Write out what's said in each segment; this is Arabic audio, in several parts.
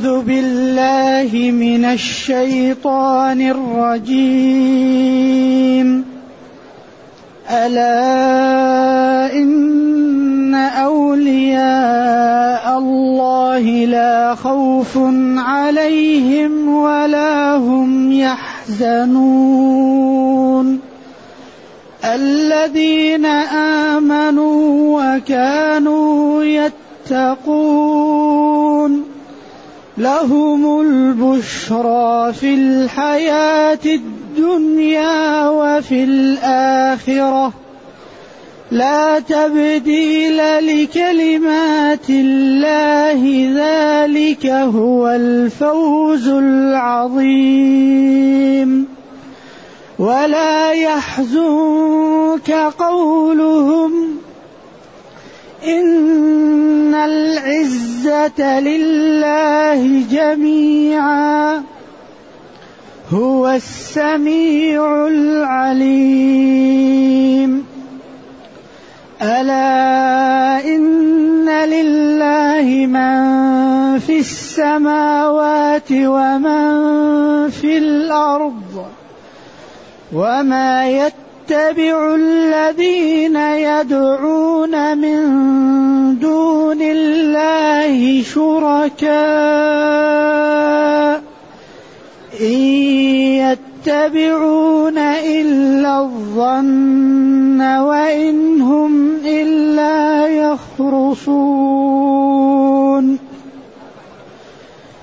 أعوذ بالله من الشيطان الرجيم. ألا إن أولياء الله لا خوف عليهم ولا هم يحزنون. الذين آمنوا وكانوا يتقون. لهم البشرى في الحياة الدنيا وفي الآخرة لا تبديل لكلمات الله ذلك هو الفوز العظيم ولا يحزنك قولهم إن العزة لله جميعا هو السميع العليم. ألا إن لله من في السماوات ومن في الأرض وما يتبع الذين يدعون من دون الله شركاء. إن يتبعون إلا الظن وإن هم إلا يخرصون.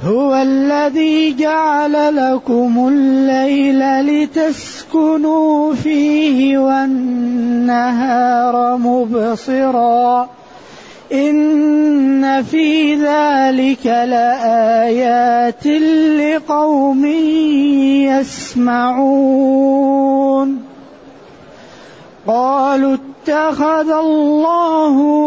هو الذي جعل لكم الليل لتسكنوا فيه والنهار مبصرا. إن في ذلك لآيات لقوم يسمعون. قالوا اتخذ الله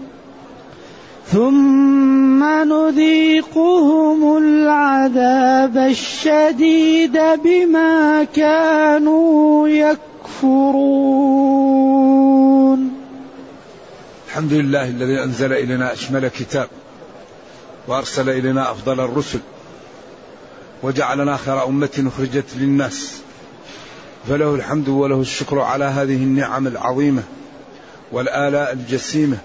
ثم نذيقهم العذاب الشديد بما كانوا يكفرون. الحمد لله الذي أنزل إلينا أشمل كتاب وأرسل إلينا أفضل الرسل وجعلنا خير أمة أخرجت للناس. فله الحمد وله الشكر على هذه النعم العظيمة والآلاء الجسيمة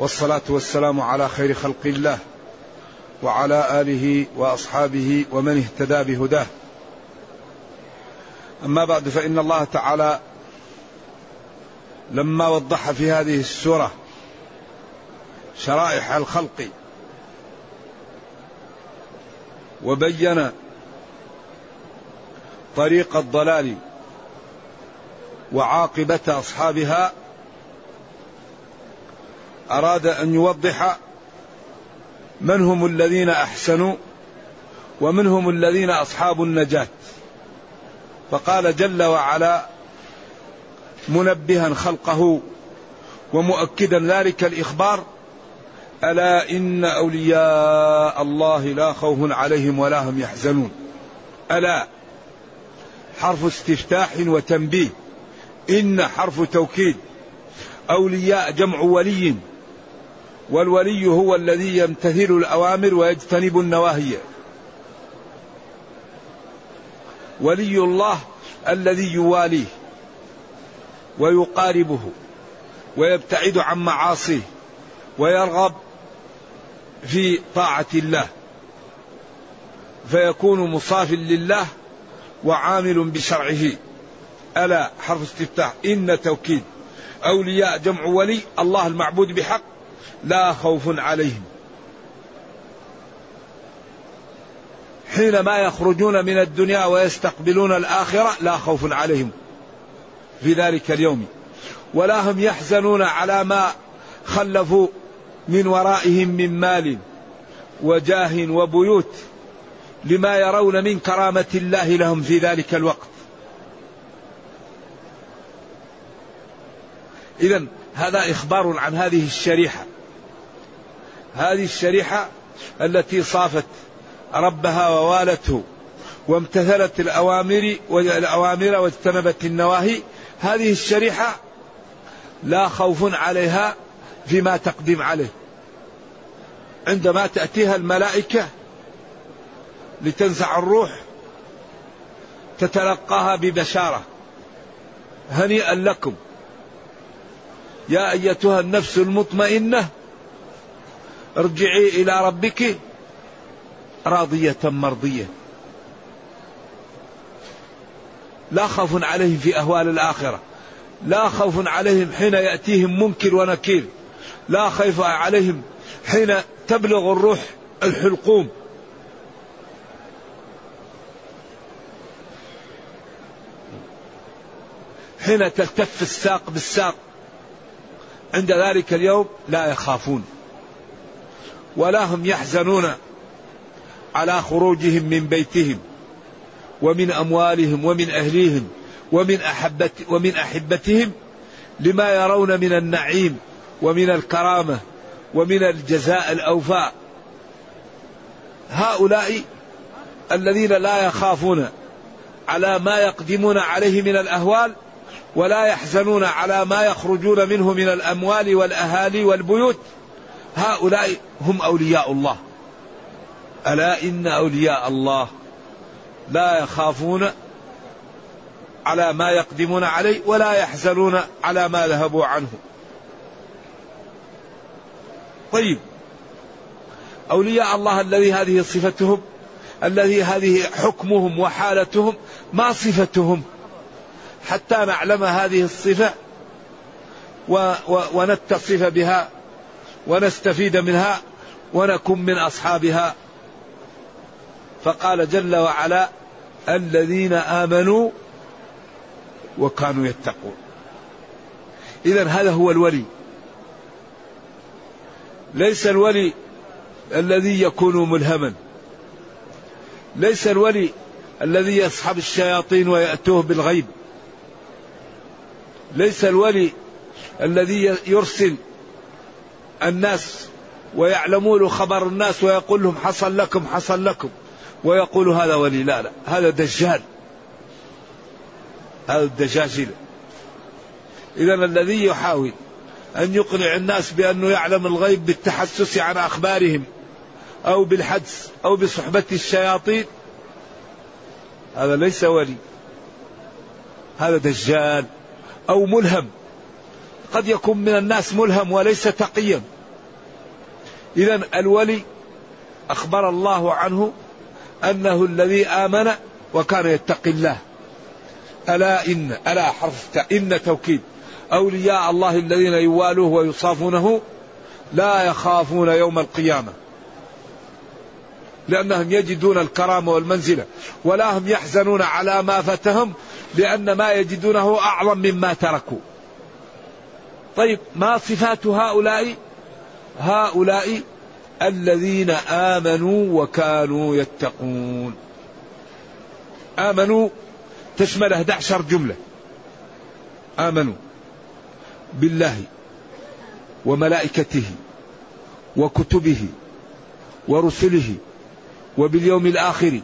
والصلاة والسلام على خير خلق الله وعلى آله وأصحابه ومن اهتدى بهداه. أما بعد فإن الله تعالى لما وضح في هذه السورة شرائح الخلق وبين طريق الضلال وعاقبة أصحابها أراد أن يوضح من هم الذين أحسنوا ومن هم الذين أصحاب النجاة. فقال جل وعلا منبها خلقه ومؤكدا ذلك الإخبار ألا إن أولياء الله لا خوف عليهم ولا هم يحزنون. ألا حرف استفتاح وتنبيه إن حرف توكيد أولياء جمع ولي والولي هو الذي يمتثل الأوامر ويجتنب النواهي. ولي الله الذي يواليه ويقاربه ويبتعد عن معاصيه ويرغب في طاعة الله. فيكون مصاف لله وعامل بشرعه. ألا حرف استفتاح. إن توكيد. أولياء جمع ولي الله المعبود بحق. لا خوف عليهم. حينما يخرجون من الدنيا ويستقبلون الآخرة لا خوف عليهم في ذلك اليوم. ولا هم يحزنون على ما خلفوا من ورائهم من مال وجاه وبيوت لما يرون من كرامة الله لهم في ذلك الوقت. إذا هذا إخبار عن هذه الشريحة. هذه الشريحة التي صافت ربها ووالته وامتثلت الأوامر والأوامر واجتنبت النواهي. هذه الشريحة لا خوف عليها فيما تقدم عليه. عندما تأتيها الملائكة لتنزع الروح تتلقاها ببشارة. هنيئا لكم. يا أيتها النفس المطمئنة ارجعي إلى ربك راضية مرضية. لا خوف عليهم في أهوال الآخرة لا خوف عليهم حين يأتيهم منكر ونكير لا خوف عليهم حين تبلغ الروح الحلقوم. حين تلتف الساق بالساق. عند ذلك اليوم لا يخافون ولا هم يحزنون على خروجهم من بيتهم ومن أموالهم ومن أهليهم ومن احبت ومن أحبتهم لما يرون من النعيم ومن الكرامة ومن الجزاء الأوفاء. هؤلاء الذين لا يخافون على ما يقدمون عليه من الأهوال ولا يحزنون على ما يخرجون منه من الأموال والأهالي والبيوت. هؤلاء هم أولياء الله. ألا إن أولياء الله لا يخافون على ما يقدمون عليه ولا يحزنون على ما ذهبوا عنه. طيب. أولياء الله الذي هذه صفتهم الذي هذه حكمهم وحالتهم ما صفتهم؟ حتى نعلم هذه الصفة ونتصف بها ونستفيد منها ونكن من أصحابها. فقال جل وعلا الذين آمنوا وكانوا يتقون. إذا هذا هو الولي. ليس الولي الذي يكون ملهما. ليس الولي الذي يصحب الشياطين ويأتوه بالغيب. ليس الولي الذي يرسل الناس ويعلمون خبر الناس ويقول لهم حصل لكم حصل لكم ويقول هذا ولي. لا لا هذا دجال. هذا الدجاجلة إذا الذي يحاول أن يقنع الناس بأنه يعلم الغيب بالتحسس عن أخبارهم أو بالحدس أو بصحبة الشياطين هذا ليس ولي. هذا دجال. أو ملهم. قد يكون من الناس ملهم وليس تقيا. إذا الولي أخبر الله عنه أنه الذي آمن وكان يتقي الله. ألا إن ألا حرف إن توكيد. أولياء الله الذين يوالوه ويصافونه لا يخافون يوم القيامة. لأنهم يجدون الكرامة والمنزلة. ولا هم يحزنون على ما فتهم لأن ما يجدونه أعظم مما تركوا. طيب ما صفات هؤلاء؟ هؤلاء الذين آمنوا وكانوا يتقون. آمنوا تشمل 11 جملة. آمنوا بالله وملائكته وكتبه ورسله وباليوم الآخر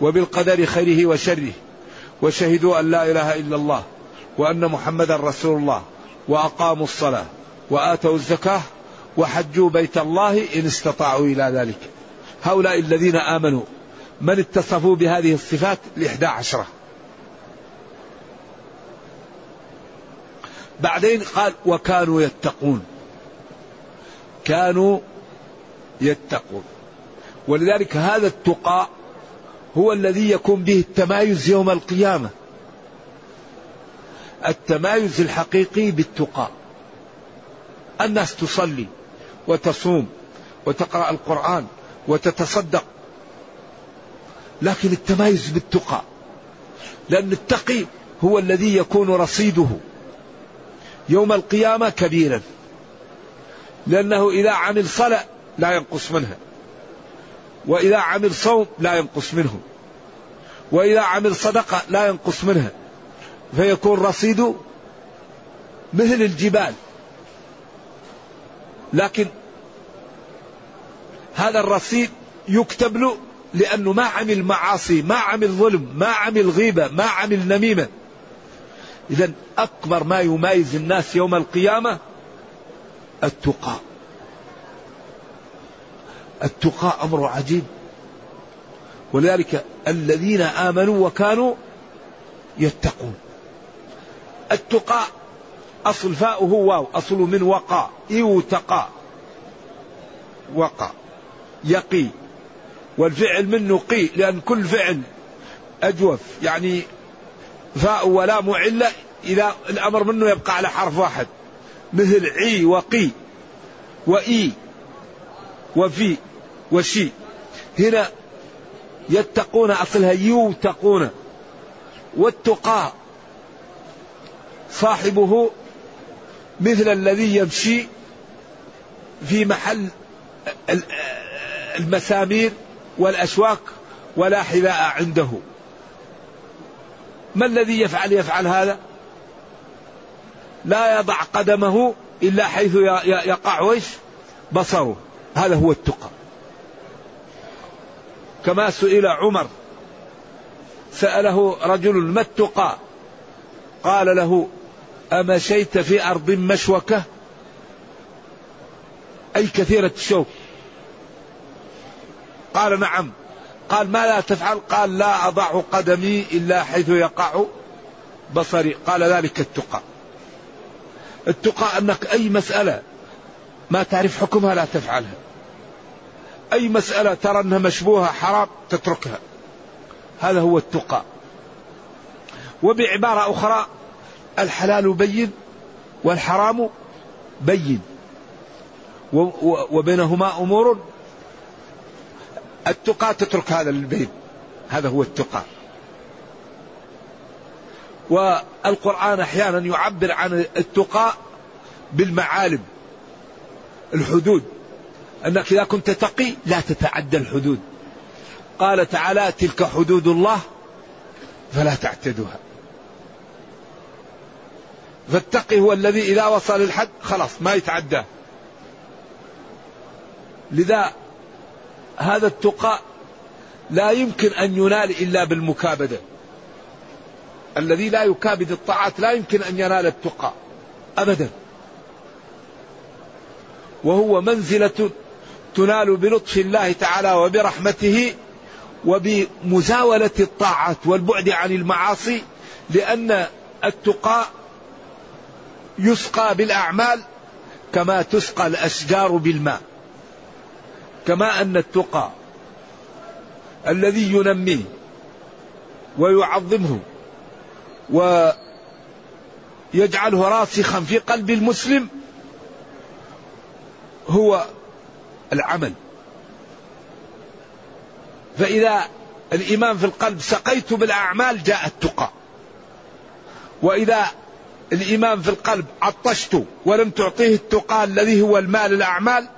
وبالقدر خيره وشره. وشهدوا أن لا إله إلا الله وأن محمدا رسول الله وأقاموا الصلاة وآتوا الزكاة وحجوا بيت الله إن استطاعوا إلى ذلك. هؤلاء الذين آمنوا من اتصفوا بهذه الصفات؟ الإحدى عشرة. بعدين قال وكانوا يتقون. كانوا يتقون. ولذلك هذا التقى هو الذي يكون به التمايز يوم القيامة. التمايز الحقيقي بالتقى. الناس تصلي وتصوم وتقرأ القرآن وتتصدق. لكن التمايز بالتقى. لأن التقي هو الذي يكون رصيده. يوم القيامة كبيرا. لأنه إذا عمل صلاة لا ينقص منها. وإذا عمل صوم لا ينقص منه. وإذا عمل صدقة لا ينقص منها. فيكون رصيده مثل الجبال. لكن هذا الرصيد يكتب له لأنه ما عمل معاصي ما عمل ظلم ما عمل غيبة ما عمل نميمة. إذا أكبر ما يميز الناس يوم القيامة التقى. التقى أمر عجيب. ولذلك الذين آمنوا وكانوا يتقون. التقى أصل فاؤه واو أصل من وقى يوتقى. وقى يقي. والفعل منه قي لأن كل فعل أجوف. يعني فاء ولا معلة إذا الأمر منه يبقى على حرف واحد. مثل عي وقي وإي وفي. وشي هنا يتقون أصلها يوتقون. والتقى صاحبه مثل الذي يمشي في محل المسامير والأشواك ولا حذاء عنده. ما الذي يفعل؟ يفعل هذا؟ لا يضع قدمه إلا حيث يقع وش بصره. هذا هو التقى. كما سئل عمر. سأله رجل ما التقى؟ قال له أمشيت في أرض مشوكة؟ أي كثيرة الشوك. قال نعم. قال ما لا تفعل؟ قال لا أضع قدمي إلا حيث يقع بصري. قال ذلك التقى. التقى أنك أي مسألة ما تعرف حكمها لا تفعلها. أي مسألة ترى أنها مشبوهة حرام تتركها. هذا هو التقى. وبعبارة أخرى الحلال بين والحرام بين. وبينهما أمور التقى تترك هذا البين. هذا هو التقى. والقرآن أحيانا يعبر عن التقى بالمعالم الحدود. أنك إذا كنت تقي لا تتعدى الحدود. قال تعالى تلك حدود الله فلا تعتدوها. فالتقي هو الذي إذا وصل الحد خلاص ما يتعداه لذا هذا التقى لا يمكن أن ينال إلا بالمكابدة. الذي لا يكابد الطاعات لا يمكن أن ينال التقى أبدا. وهو منزلة تنال بلطف الله تعالى وبرحمته وبمزاولة الطاعات والبعد عن المعاصي لأن التقى يسقى بالأعمال كما تسقى الأشجار بالماء. كما أن التقى الذي ينميه ويعظمه ويجعله راسخا في قلب المسلم هو العمل. فإذا الإيمان في القلب سقيت بالأعمال جاء التقى. وإذا الإيمان في القلب عطشت ولم تعطيه التقى الذي هو المال الأعمال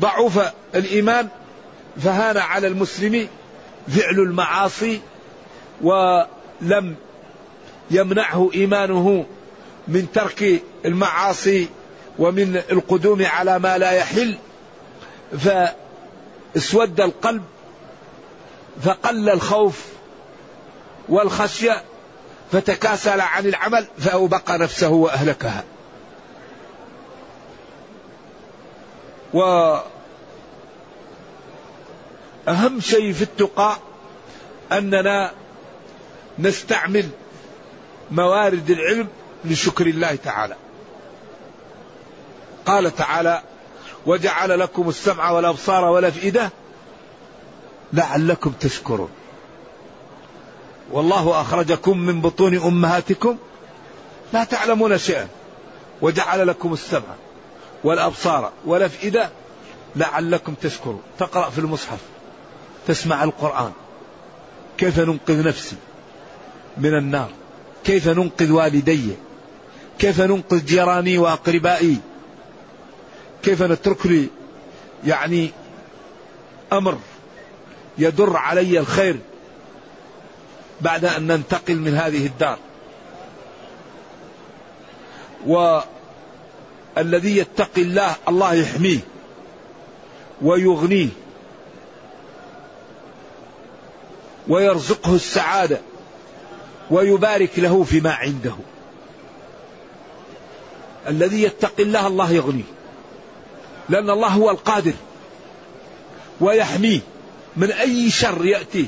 ضعف الإيمان فهان على المسلم فعل المعاصي ولم يمنعه إيمانه من ترك المعاصي ومن القدوم على ما لا يحل. فاسود القلب فقل الخوف والخشية فتكاسل عن العمل فأوبق نفسه وأهلكها. وأهم شيء في التقى أننا نستعمل موارد العلم لشكر الله تعالى. قال تعالى وجعل لكم السمع والأبصار والأفئدة لعلكم تشكرون. والله أخرجكم من بطون أمهاتكم لا تعلمون شيئا. وجعل لكم السمع والأبصار والأفئدة لعلكم تشكرون. تقرأ في المصحف تسمع القرآن. كيف ننقذ نفسي من النار؟ كيف ننقذ والدي؟ كيف ننقذ جيراني وأقربائي؟ كيف نترك لي يعني أمر يدر علي الخير بعد أن ننتقل من هذه الدار. والذي يتقي الله الله يحميه ويغنيه ويرزقه السعادة ويبارك له فيما عنده. الذي يتقي الله الله يغنيه. لأن الله هو القادر ويحميه من أي شر يأتيه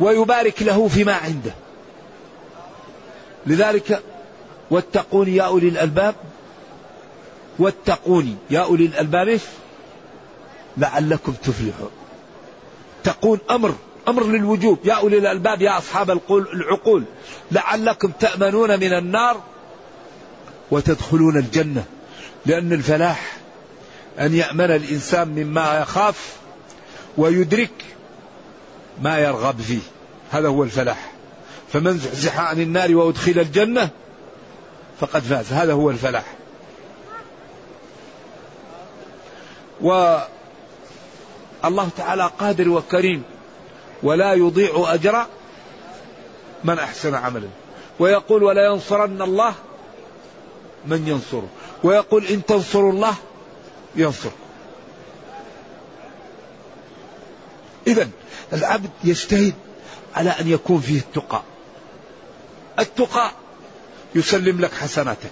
ويبارك له فيما عنده. لذلك واتقوني يا أولي الألباب. واتقوني يا أولي الألباب لعلكم تفلحون. تقون أمر أمر للوجوب. يا أولي الألباب يا أصحاب العقول. لعلكم تأمنون من النار وتدخلون الجنة. لأن الفلاح أن يأمن الإنسان مما يخاف ويدرك ما يرغب فيه. هذا هو الفلاح. فمن زحزح عن النار وأدخل الجنة فقد فاز. هذا هو الفلاح. والله تعالى قادر وكريم ولا يضيع أجر من أحسن عملا. ويقول ولا ينصرن الله من ينصره؟ ويقول إن تنصروا الله ينصركم. إذا العبد يجتهد على أن يكون فيه التقى. التقى يسلم لك حسناتك.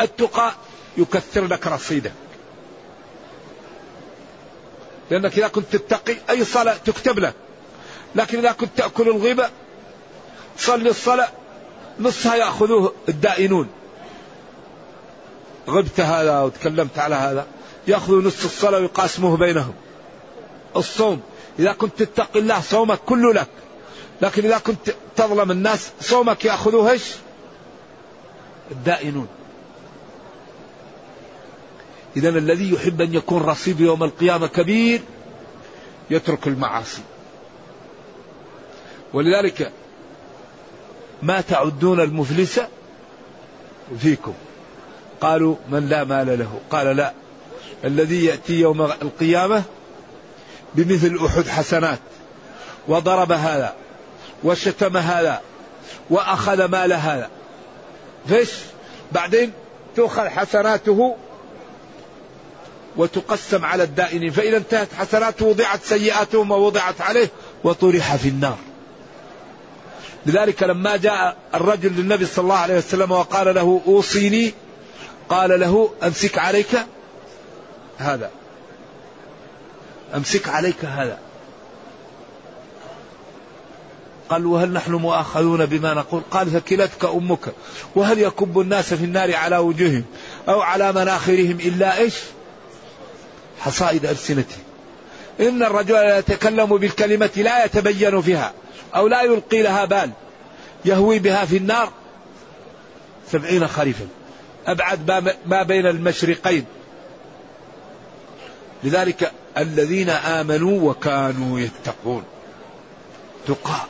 التقى يكثر لك رصيدك. لأنك إذا كنت تتقي أي صلاة تكتب لك لكن إذا كنت تأكل الغيبة صلي الصلاة نصها يأخذوه الدائنون. غبت هذا وتكلمت على هذا. يأخذوا نص الصلاة ويقاسموه بينهم. الصوم إذا كنت تتقي الله صومك كله لك. لكن إذا كنت تظلم الناس صومك يأخذوه إيش؟ الدائنون. إذا الذي يحب أن يكون رصيد يوم القيامة كبير يترك المعاصي. ولذلك ما تعدون المفلس فيكم. قالوا من لا مال له. قال لا. الذي يأتي يوم القيامة بمثل أحد حسنات. وضرب هذا وشتم هذا وأخذ مال هذا. فيش؟ بعدين تؤخذ حسناته وتقسم على الدائنين. فإذا انتهت حسناته وضعت سيئاتهم ووضعت عليه وطرح في النار. لذلك لما جاء الرجل للنبي صلى الله عليه وسلم وقال له أوصيني قال له أمسك عليك هذا. أمسك عليك هذا. قال وهل نحن مؤاخذون بما نقول؟ قال فكلتك أمك. وهل يكب الناس في النار على وجوههم أو على مناخرهم إلا إيش؟ حصائد ألسنتهم إن الرجل يتكلم بالكلمة لا يتبين فيها. أو لا يلقي لها بال يهوي بها في النار. سبعين خريفا. أبعد ما بين المشرقين. لذلك الذين آمنوا وكانوا يتقون. تقى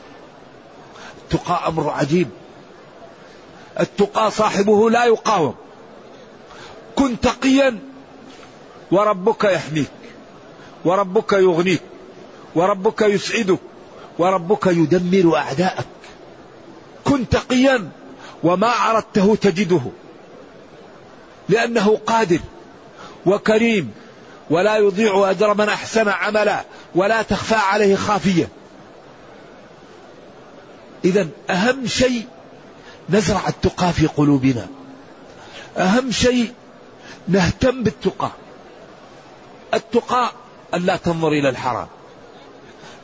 التقى أمر عجيب. التقى صاحبه لا يقاوم. كن تقيا وربك يحميك وربك يغنيك وربك يسعدك. وربك يدمر أعداءك. كن تقيا وما أردته تجده. لأنه قادر وكريم ولا يضيع أجر من أحسن عملا ولا تخفى عليه خافية. إذا أهم شيء نزرع التقى في قلوبنا. أهم شيء نهتم بالتقى. التقى أن لا تنظر إلى الحرام.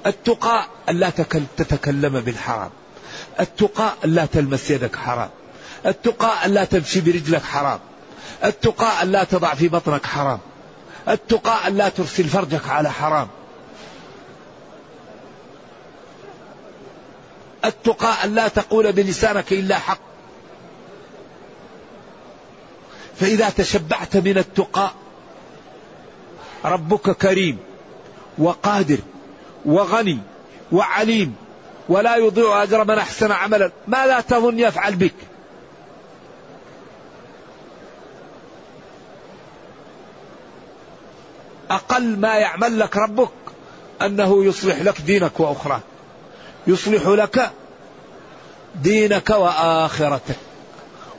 التقى أن لا تتكلم بالحرام. التقى أن لا تلمس يدك حرام. التقى أن لا تمشي برجلك حرام. التقى أن لا تضع في بطنك حرام. التقى أن لا ترسل فرجك على حرام. التقى أن لا تقول بلسانك إلا حق. فإذا تشبعت من التقى ربك كريم وقادر وغني وعليم ولا يضيع أجر من أحسن عملا. ما لا تظن يفعل بك؟ أقل ما يعمل لك ربك أنه يصلح لك دينك وأخراك يصلح لك دينك وآخرتك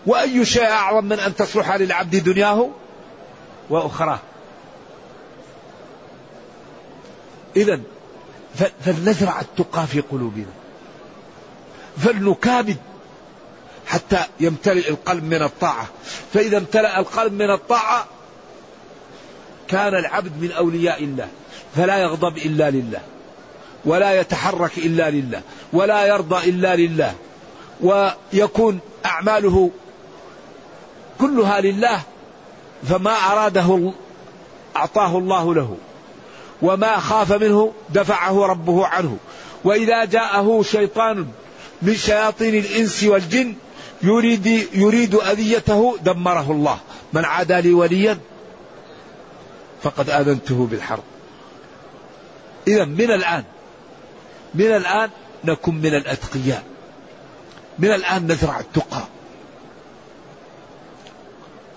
وأي شيء أعظم من أن تصلح للعبد دنياه وأخراه. إذا فلنزرع التقى في قلوبنا. فلنكابد حتى يمتلئ القلب من الطاعة. فإذا امتلأ القلب من الطاعة كان العبد من أولياء الله. فلا يغضب إلا لله ولا يتحرك إلا لله ولا يرضى إلا لله ويكون أعماله كلها لله فما أراده أعطاه الله له. وما خاف منه دفعه ربه عنه. وإذا جاءه شيطان من شياطين الإنس والجن يريد يريد أذيته دمره الله. من عادى لي وليا فقد آذنته بالحرب. إذا من الآن من الآن نكن من الأتقياء. من الآن نزرع التقى.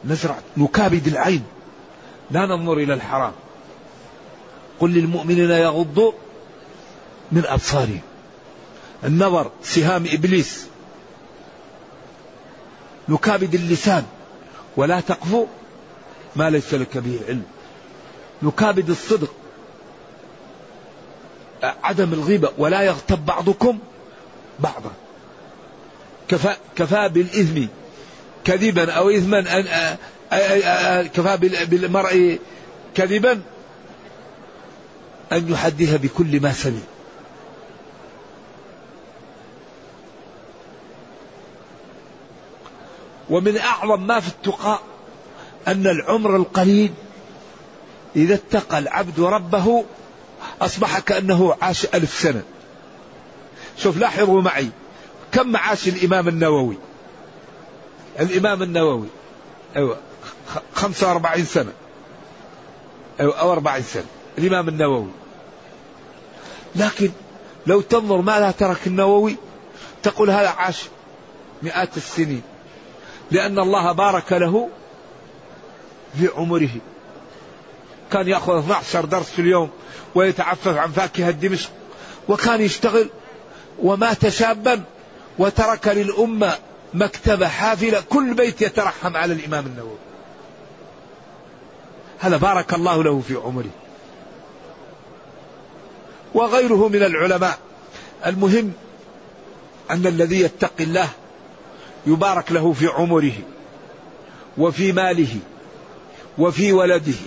نزرع نكابد العين. لا ننظر إلى الحرام. قل للمؤمنين يغضوا من أبصارهم النظر سهام إبليس. نكابد اللسان. ولا تقفو ما ليس لك به علم. نكابد الصدق. عدم الغيبة ولا يغتب بعضكم بعضا. كفى, كفى بالإثم. كذبا أو إثما أن كفى بالمرء كذبا. أن يحدث بكل ما سمع. ومن أعظم ما في التقاء أن العمر القليل إذا اتقى العبد ربه أصبح كأنه عاش ألف سنة. شوف لاحظوا معي كم عاش الإمام النووي. الإمام النووي أيوة خمسة وأربعين سنة. أيوة أو أربعين سنة. الإمام النووي. لكن لو تنظر ماذا ترك النووي تقول هذا عاش مئات السنين. لأن الله بارك له في عمره. كان يأخذ 12 درس في اليوم ويتعفف عن فاكهة دمشق. وكان يشتغل ومات شابا وترك للأمة مكتبة حافلة. كل بيت يترحم على الإمام النووي. هذا بارك الله له في عمره. وغيره من العلماء. المهم أن الذي يتقي الله يبارك له في عمره وفي ماله وفي ولده.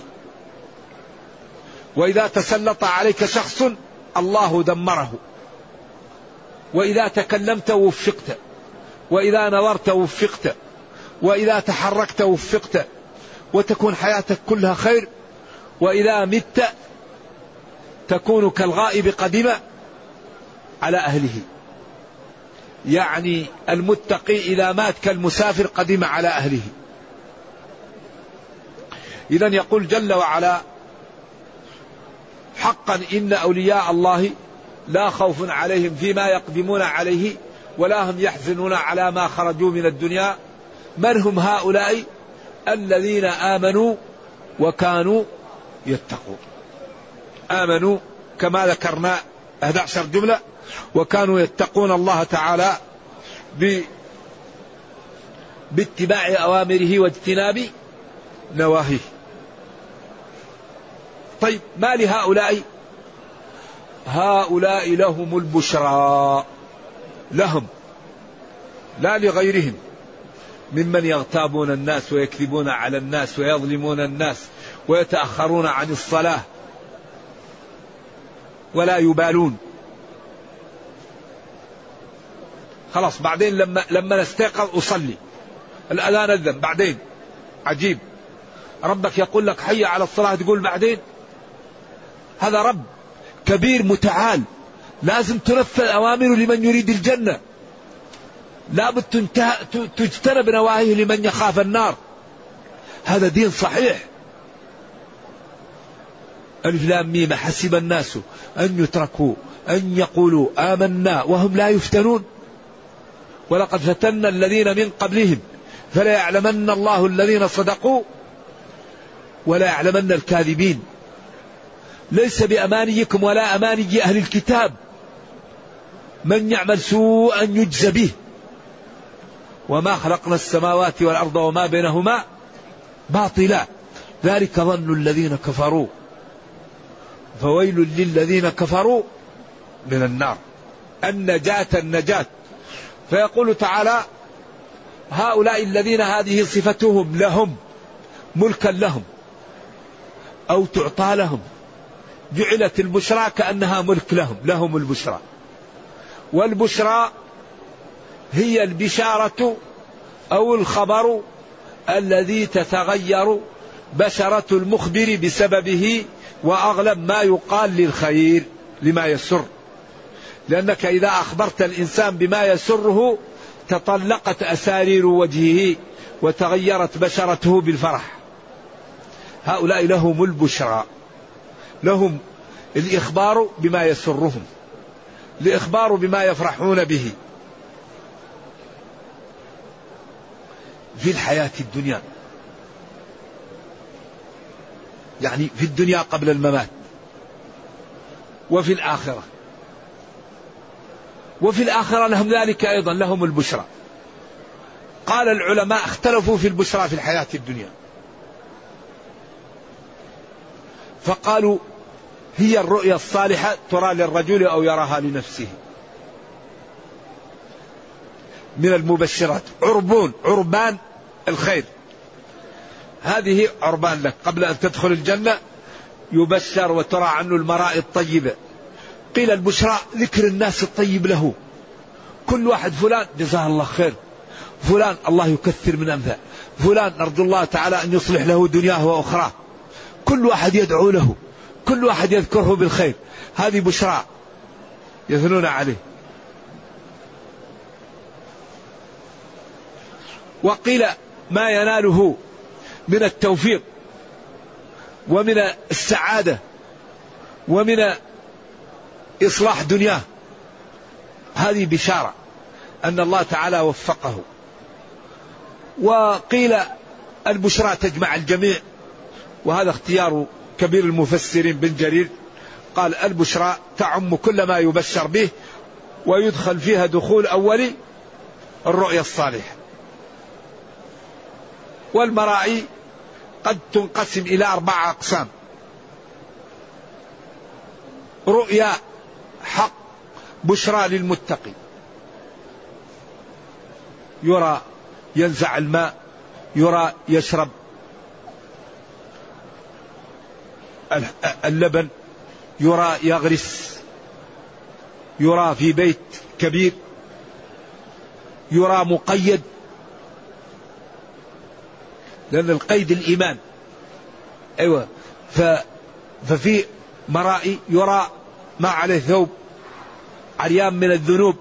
وإذا تسلط عليك شخص الله دمره. وإذا تكلمت وفقت. وإذا نظرت وفقت. وإذا تحركت وفقت. وتكون حياتك كلها خير. وإذا مت تكون كالغائب قدم على أهله. يعني المتقي إذا مات كالمسافر قدم على أهله. اذا يقول جل وعلا حقا إن أولياء الله لا خوف عليهم فيما يقدمون عليه ولا هم يحزنون على ما خرجوا من الدنيا. من هم هؤلاء الذين آمنوا وكانوا يتقون؟ آمنوا كما ذكرنا 11 جملة وكانوا يتقون الله تعالى ب باتباع أوامره واجتناب نواهيه. طيب ما لهؤلاء؟ هؤلاء لهم البشرى لهم لا لغيرهم ممن يغتابون الناس ويكذبون على الناس ويظلمون الناس ويتأخرون عن الصلاة. ولا يبالون. خلاص بعدين لما لما نستيقظ أصلي. الأذان أذن بعدين. عجيب. ربك يقول لك حي على الصلاة تقول بعدين. هذا رب كبير متعال. لازم تنفذ أوامره لمن يريد الجنة. لابد تجتنب نواهيه لمن يخاف النار. هذا دين صحيح. ألف لام ميم حسب الناس أن يتركوا أن يقولوا آمنا وهم لا يفتنون. ولقد فتنا الذين من قبلهم فلا يعلمن الله الذين صدقوا ولا يعلمن الكاذبين. ليس بأمانيكم ولا أماني أهل الكتاب من يعمل سوءا يجزى به. وما خلقنا السماوات والأرض وما بينهما باطلا. ذلك ظن الذين كفروا. فويل للذين كفروا من النار. النجاة النجاة. فيقول تعالى هؤلاء الذين هذه صفتهم لهم ملكا لهم أو تعطى لهم. جعلت البشرى كأنها ملك لهم لهم البشرى. والبشرى هي البشارة أو الخبر الذي تتغير بشرة المخبر بسببه وأغلب ما يقال للخير لما يسر. لأنك إذا أخبرت الإنسان بما يسره تطلقت أسارير وجهه وتغيرت بشرته بالفرح. هؤلاء لهم البشرى لهم الإخبار بما يسرهم الإخبار بما يفرحون به. في الحياة الدنيا يعني في الدنيا قبل الممات وفي الآخرة. وفي الآخرة لهم ذلك أيضا لهم البشرى. قال العلماء اختلفوا في البشرى في الحياة الدنيا. فقالوا هي الرؤيا الصالحة ترى للرجل أو يراها لنفسه. من المبشرات. عربون عربان الخير. هذه عربان لك. قبل أن تدخل الجنة يبشر وترى عنه المراء الطيبة قيل البشرى ذكر الناس الطيب له. كل واحد فلان جزاه الله خير. فلان الله يكثر من أمثال فلان نرجو الله تعالى أن يصلح له دنياه وأخراه. كل واحد يدعو له. كل واحد يذكره بالخير. هذه بشرى يثنون عليه. وقيل ما يناله من التوفيق ومن السعادة ومن إصلاح دنياه. هذه بشارة أن الله تعالى وفقه. وقيل البشرى تجمع الجميع وهذا اختيار كبير المفسرين بن جرير. قال البشرى تعم كل ما يبشر به ويدخل فيها دخول أولي الرؤيا الصالحة. والمرائي قد تنقسم إلى أربعة أقسام. رؤيا حق بشرى للمتقي يرى ينزع الماء يرى يشرب اللبن يرى يغرس يرى في بيت كبير يرى مقيد. لأن القيد الإيمان. أيوة. ف ففي مرائي يرى ما عليه ثوب عريان من الذنوب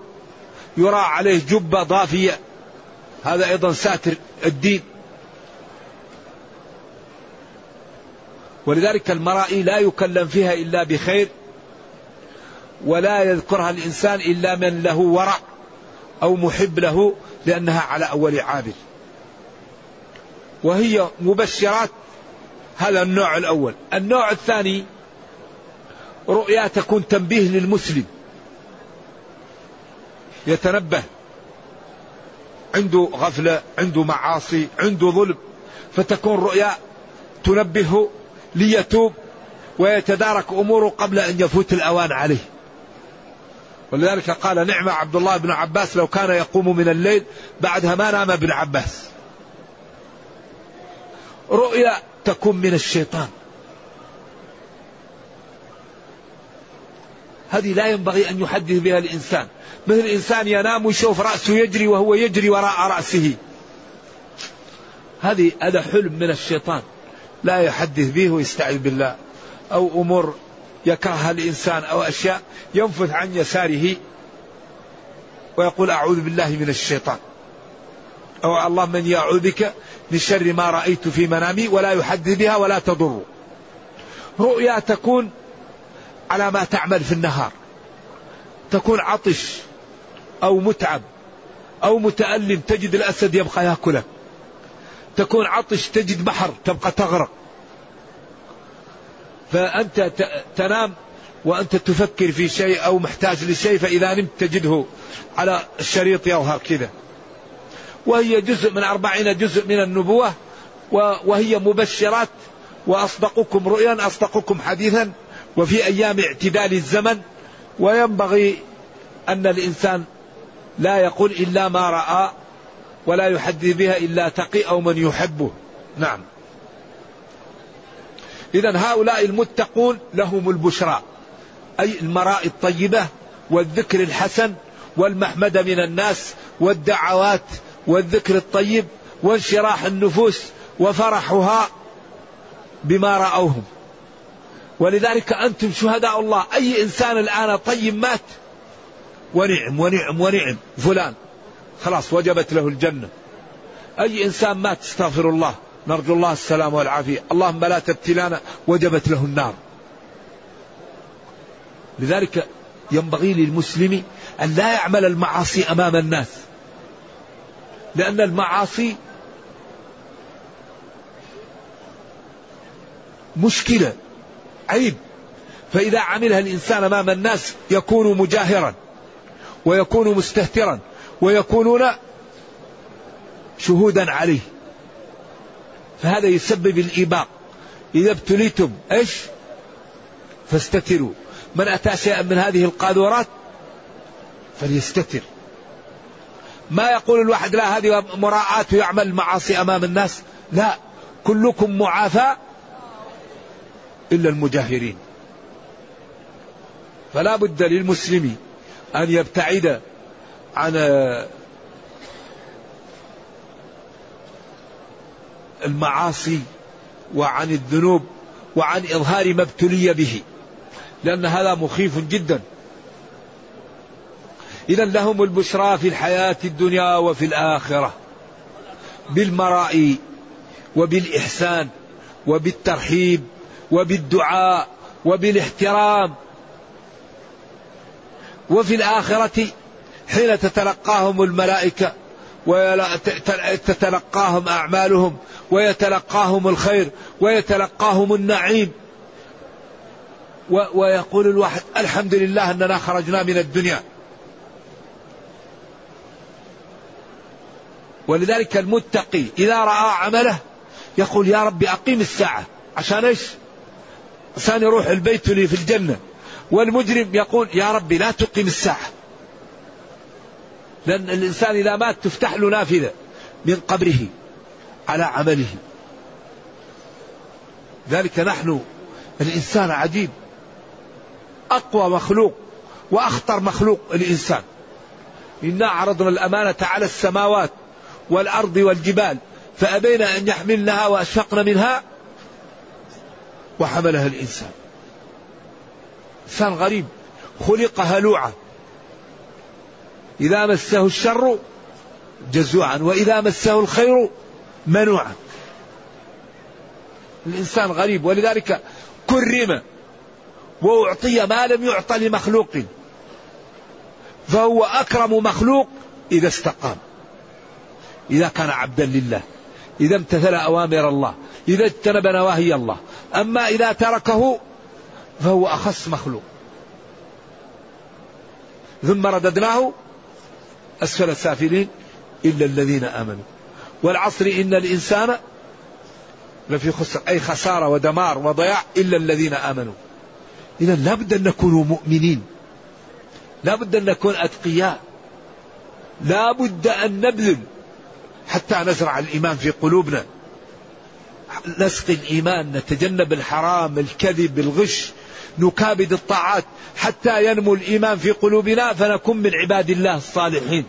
يرى عليه جبة ضافية. هذا أيضا ساتر الدين. ولذلك المرائي لا يكلم فيها إلا بخير ولا يذكرها الإنسان إلا من له ورع أو محب له لأنها على أول عابد. وهي مبشرات. هذا النوع الأول. النوع الثاني رؤيا تكون تنبيه للمسلم. يتنبه. عنده غفلة عنده معاصي عنده ظلم. فتكون رؤيا تنبهه ليتوب ويتدارك أموره قبل أن يفوت الأوان عليه. ولذلك قال نعم عبد الله بن عباس لو كان يقوم من الليل بعدها ما نام ابن عباس. رؤيا تكون من الشيطان. هذه لا ينبغي أن يحدث بها الإنسان. مثل الإنسان ينام ويشوف رأسه يجري وهو يجري وراء رأسه. هذه هذا حلم من الشيطان. لا يحدث به ويستعذ بالله. أو أمور يكرهها الإنسان أو أشياء ينفث عن يساره. ويقول أعوذ بالله من الشيطان. أو اللهم إني أعوذ بك من شر ما رأيت في منامي ولا يحدث بها ولا تضر. رؤيا تكون على ما تعمل في النهار. تكون عطش أو متعب أو متألم تجد الأسد يبقى يأكلك تكون عطش تجد بحر تبقى تغرق. فأنت تنام وأنت تفكر في شيء أو محتاج لشيء فإذا نمت تجده على الشريط يظهر كذا. وهي جزء من أربعين جزء من النبوة وهي مبشرات وأصدقكم رؤيا أصدقكم حديثا وفي أيام اعتدال الزمن. وينبغي أن الإنسان لا يقول إلا ما رأى ولا يحدث بها إلا تقي أو من يحبه. نعم. إذا هؤلاء المتقون لهم البشرى أي المراء الطيبة والذكر الحسن والمحمد من الناس والدعوات والذكر الطيب وانشراح النفوس وفرحها بما رأوهم. ولذلك أنتم شهداء الله. أي إنسان الآن طيب مات ونعم ونعم ونعم فلان. خلاص وجبت له الجنة. أي إنسان مات استغفر الله. نرجو الله السلام والعافية. اللهم لا تبتلانا. وجبت له النار. لذلك ينبغي للمسلم أن لا يعمل المعاصي أمام الناس. لأن المعاصي مشكلة عيب. فإذا عملها الإنسان أمام الناس يكون مجاهرا ويكون مستهترا ويكونون شهودا عليه. فهذا يسبب الإيباق. إذا ابتليتم إيش؟ فاستتروا. من أتى شيئا من هذه القاذورات؟ فليستتر. ما يقول الواحد لا هذه مراعاة يعمل المعاصي أمام الناس. لا كلكم معافى إلا المجاهرين. فلا بد للمسلم أن يبتعد عن المعاصي وعن الذنوب وعن إظهار ما ابتلي به لأن هذا مخيف جدا. إذا لهم البشرى في الحياة الدنيا وفي الآخرة بالمراء وبالإحسان وبالترحيب وبالدعاء وبالاحترام. وفي الآخرة حين تتلقاهم الملائكة وتتلقاهم أعمالهم ويتلقاهم الخير ويتلقاهم النعيم. ويقول الواحد الحمد لله أننا خرجنا من الدنيا. ولذلك المتقي إذا رأى عمله يقول يا رب أقيم الساعة. عشان إيش؟ عشان يروح البيت لي في الجنة. والمجرم يقول يا ربي لا تقيم الساعة. لأن الإنسان إذا مات تفتح له نافذة من قبره على عمله. ذلك نحن الإنسان عجيب. أقوى مخلوق وأخطر مخلوق الإنسان. إنا عرضنا الأمانة على السماوات. والأرض والجبال فأبين أن يحملنها وأشفقن منها وحملها الإنسان. إنسان غريب. خلق هلوعا إذا مسه الشر جزوعا وإذا مسه الخير منوعا. الإنسان غريب. ولذلك كرم وأعطي ما لم يعط لمخلوق. فهو أكرم مخلوق إذا استقام. إذا كان عبدا لله إذا امتثل أوامر الله إذا اجتنب نواهي الله. أما إذا تركه فهو أخص مخلوق. ثم رددناه أسفل السافلين إلا الذين آمنوا. والعصر إن الإنسان لفي خسر أي خسارة ودمار وضياع إلا الذين آمنوا. إذا لابد أن نكون مؤمنين. لابد أن نكون أتقياء. لابد أن نبذل حتى نزرع الإيمان في قلوبنا. نسقي الإيمان نتجنب الحرام الكذب الغش نكابد الطاعات. حتى ينمو الإيمان في قلوبنا فنكون من عباد الله الصالحين.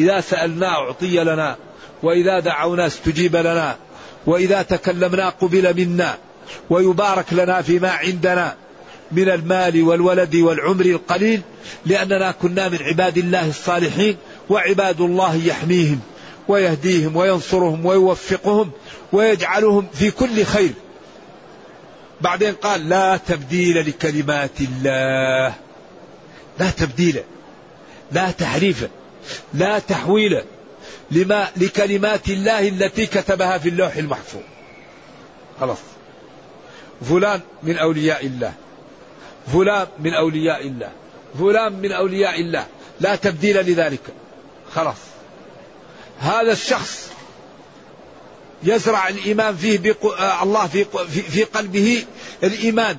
إذا سألنا أعطي لنا وإذا دعونا استجيب لنا وإذا تكلمنا قبل منا ويبارك لنا فيما عندنا من المال والولد والعمر القليل لأننا كنا من عباد الله الصالحين وعباد الله يحميهم. ويهديهم وينصرهم ويوفقهم ويجعلهم في كل خير. بعدين قال لا تبديل لكلمات الله. لا تبديل لا تحريف لا تحويل لما لكلمات الله التي كتبها في اللوح المحفوظ. خلاص. فلان من أولياء الله. فلان من أولياء الله. فلان من أولياء الله. لا تبديل لذلك. خلاص. هذا الشخص يزرع الإيمان فيه بقو... آه، الله في... في... قلبه الإيمان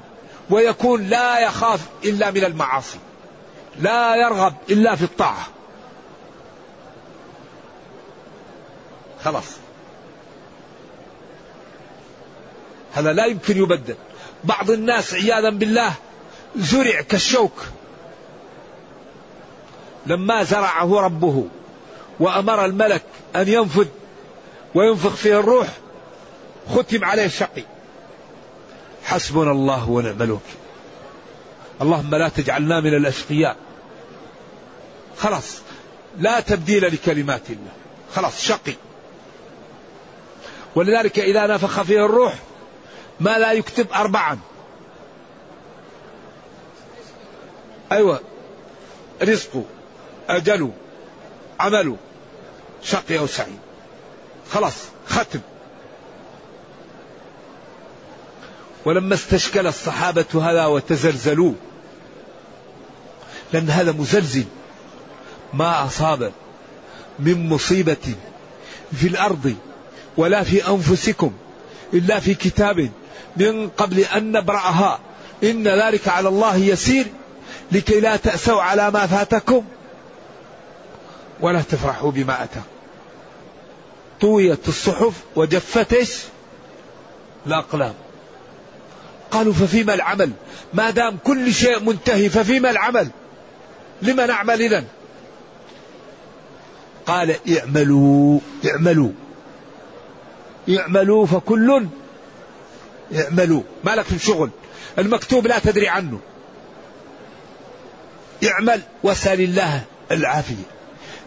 ويكون لا يخاف إلا من المعاصي لا يرغب إلا في الطاعة. خلاص. هذا لا يمكن يبدل. بعض الناس عياذا بالله زرع كالشوك. لما زرعه ربه وأمر الملك أن ينفذ وينفخ فيه الروح ختم عليه الشقي. حسبنا الله ونعم الوكيل. اللهم لا تجعلنا من الأشقياء. خلاص لا تبديل لكلمات الله. خلاص شقي. ولذلك إذا نفخ فيه الروح ما لا يكتب أربعا. أيوة رزقه أجله عمله. شقي أو سعيد. خلاص ختم. ولما استشكل الصحابة هذا وتزلزلوا لأن هذا مزلزل. ما أصاب من مصيبة في الأرض ولا في أنفسكم إلا في كتاب من قبل أن نبرأها. إن ذلك على الله يسير لكي لا تأسوا على ما فاتكم. ولا تفرحوا بما أتاكم طويت الصحف وجفت؟ الأقلام. قالوا ففيما العمل؟ ما دام كل شيء منتهي ففيما العمل؟ لما نعمل إذن؟ قال اعملوا اعملوا. اعملوا فكل اعملوا. ما لك في شغل المكتوب لا تدري عنه. اعمل وسل الله العافية.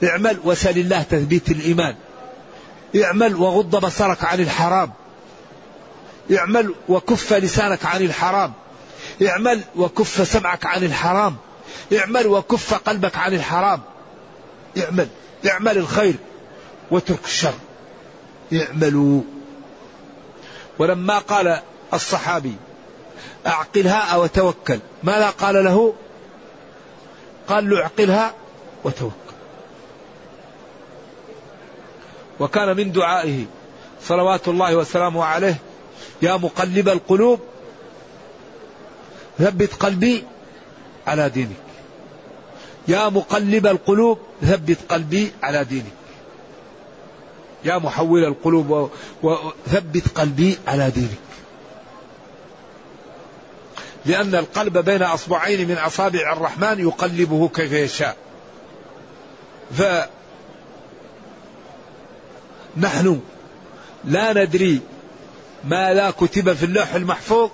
اعمل وسل الله تثبيت الإيمان. اعمل وغض بصرك عن الحرام. اعمل وكف لسانك عن الحرام. اعمل وكف سمعك عن الحرام. اعمل وكف قلبك عن الحرام. اعمل اعمل الخير واترك الشر. اعملوا. ولما قال الصحابي أعقلها أو توكل ماذا قال له؟ قال له اعقلها وتوكل. وكان من دعائه صلوات الله وسلامه عليه يا مقلب القلوب ثبت قلبي على دينك. يا مقلب القلوب ثبت قلبي على دينك. يا محول القلوب وثبت قلبي على دينك. لأن القلب بين أصبعين من أصابع الرحمن يقلبه كيف يشاء. فنحن لا ندري ما لا كتب في اللوح المحفوظ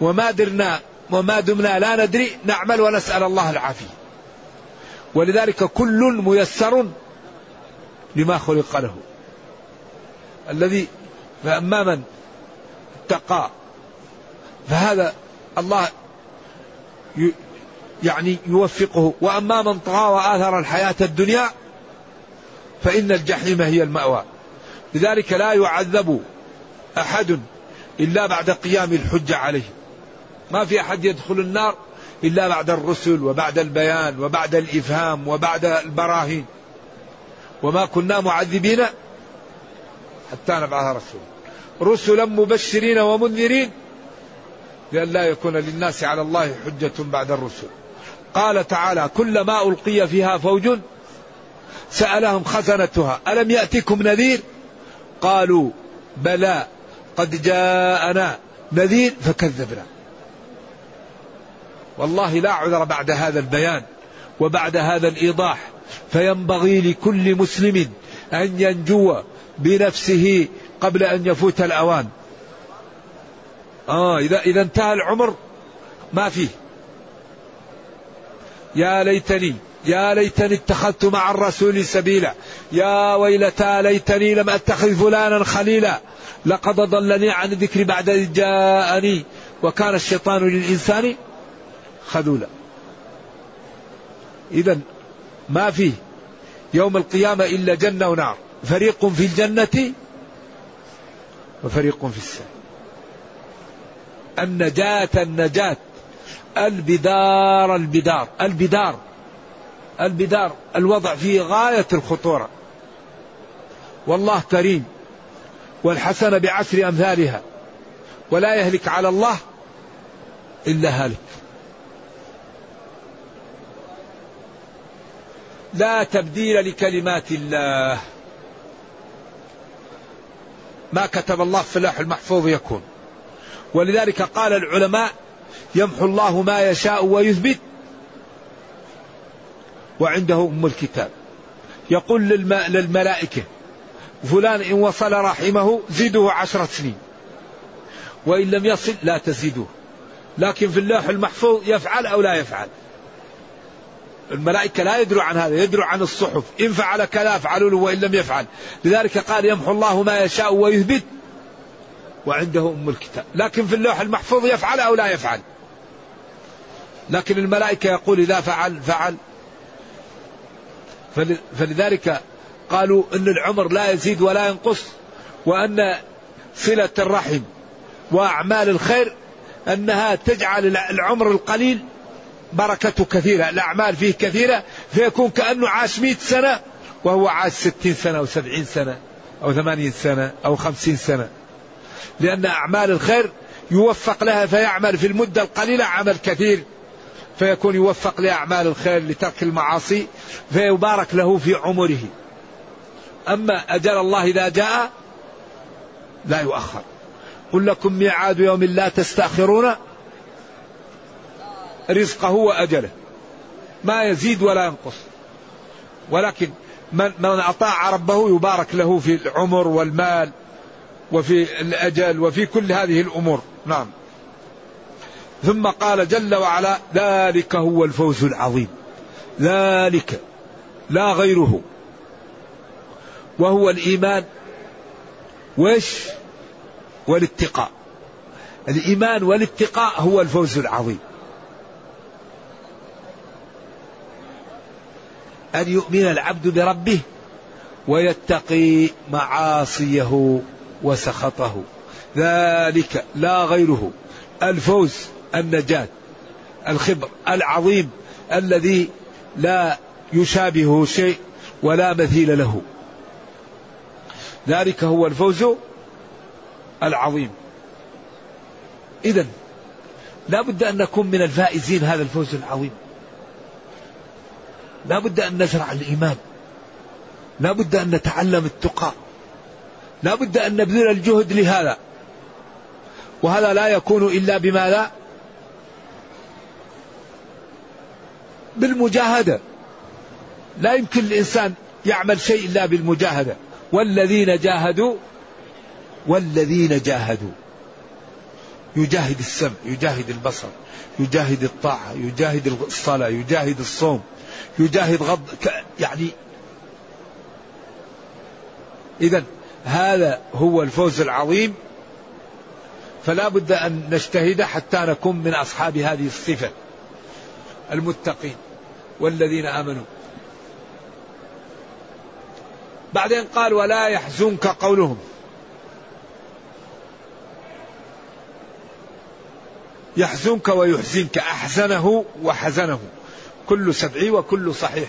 وما درنا وما دمنا لا ندري نعمل ونسأل الله العافية. ولذلك كل ميسر لما خلق له. الذي فأما من اتقى فهذا الله يعني يوفقه. وأما من طغى وآثر الحياة الدنيا فإن الجحيم هي المأوى. لذلك لا يعذب أحد إلا بعد قيام الحجة عليه. ما في أحد يدخل النار إلا بعد الرسل وبعد البيان وبعد الإفهام وبعد البراهين. وما كنا معذبين حتى نبعث رسولا. رسلا مبشرين ومنذرين لئلا يكون للناس على الله حجة بعد الرسل. قال تعالى كلما ألقي فيها فوج سألهم خزنتها. ألم يأتكم نذير؟ قالوا بلى قد جاءنا نذير فكذبنا. والله لا عذر بعد هذا البيان وبعد هذا الإيضاح فينبغي لكل مسلم أن ينجو بنفسه قبل أن يفوت الأوان. آه إذا إذا انتهى العمر ما فيه. يا ليتني يا ليتني اتخذت مع الرسول سبيلا. يا ويلتى ليتني لم أتخذ فلانا خليلا. لقد ضلني عن الذكر بعد إذ جاءني. وكان الشيطان للإنسان خذولا. إذا ما فيه يوم القيامة إلا جنة ونار. فريق في الجنة وفريق في السعير النجاة النجاة. البدار البدار. البدار. البدار الوضع فيه غاية الخطورة. والله كريم. والحسنة بعشر أمثالها. ولا يهلك على الله إلا هالك. لا تبديل لكلمات الله. ما كتب الله في اللوح المحفوظ يكون. ولذلك قال العلماء يمحو الله ما يشاء ويثبت. وعنده أم الكتاب. يقول للملائكة فلان إن وصل رحمه زيده عشرة سنين وإن لم يصل لا تزيدوه لكن في اللوح المحفوظ يفعل أو لا يفعل. الملائكة لا يدروا عن هذا يدروا عن الصحف إن فعل كذا فعلوا له وإن لم يفعل. لذلك قال يمحو الله ما يشاء ويثبت. وعنده أم الكتاب لكن في اللوح المحفوظ يفعل أو لا يفعل. لكن الملائكة يقول إذا فعل فعل. فلذلك قالوا أن العمر لا يزيد ولا ينقص وأن صلة الرحم وأعمال الخير أنها تجعل العمر القليل بركته كثيرة الأعمال فيه كثيرة فيكون كأنه عاش مئة سنة وهو عاش ستين سنة أو سبعين سنة أو ثمانين سنة أو خمسين سنة. لأن أعمال الخير يوفق لها فيعمل في المدة القليلة عمل كثير. فيكون يوفق لأعمال الخير لترك المعاصي فيبارك له في عمره. أما أجل الله إذا جاء لا يؤخر. قل لكم ميعاد يوم لا تستأخرون رزقه وأجله. ما يزيد ولا ينقص. ولكن من, من أطاع ربه يبارك له في العمر والمال وفي الأجل وفي كل هذه الأمور. نعم. ثم قال جل وعلا ذلك هو الفوز العظيم. ذلك لا غيره. وهو الإيمان. وش؟ والاتقاء. الإيمان والاتقاء هو الفوز العظيم. أن يؤمن العبد بربه ويتقي معاصيه وسخطه. ذلك لا غيره. الفوز النجاة الخبر العظيم الذي لا يشابهه شيء ولا مثيل له. ذلك هو الفوز العظيم. إذا لا بد أن نكون من الفائزين هذا الفوز العظيم. لا بد أن نزرع الإيمان. لا بد أن نتعلم التقى. لا بد أن نبذل الجهد لهذا. وهذا لا يكون إلا بماذا بالمجاهدة. لا يمكن الإنسان يعمل شيء إلا بالمجاهدة. والذين جاهدوا والذين جاهدوا. يجاهد السمع يجاهد البصر يجاهد الطاعة يجاهد الصلاة يجاهد الصوم يجاهد غض يعني إذا هذا هو الفوز العظيم. فلا بد أن نجتهد حتى نكون من أصحاب هذه الصفة. المتقين والذين آمنوا. بعدين قال ولا يحزنك قولهم. يحزنك ويحزنك. أحزنه وحزنه. كل سبعي وكل صحيح.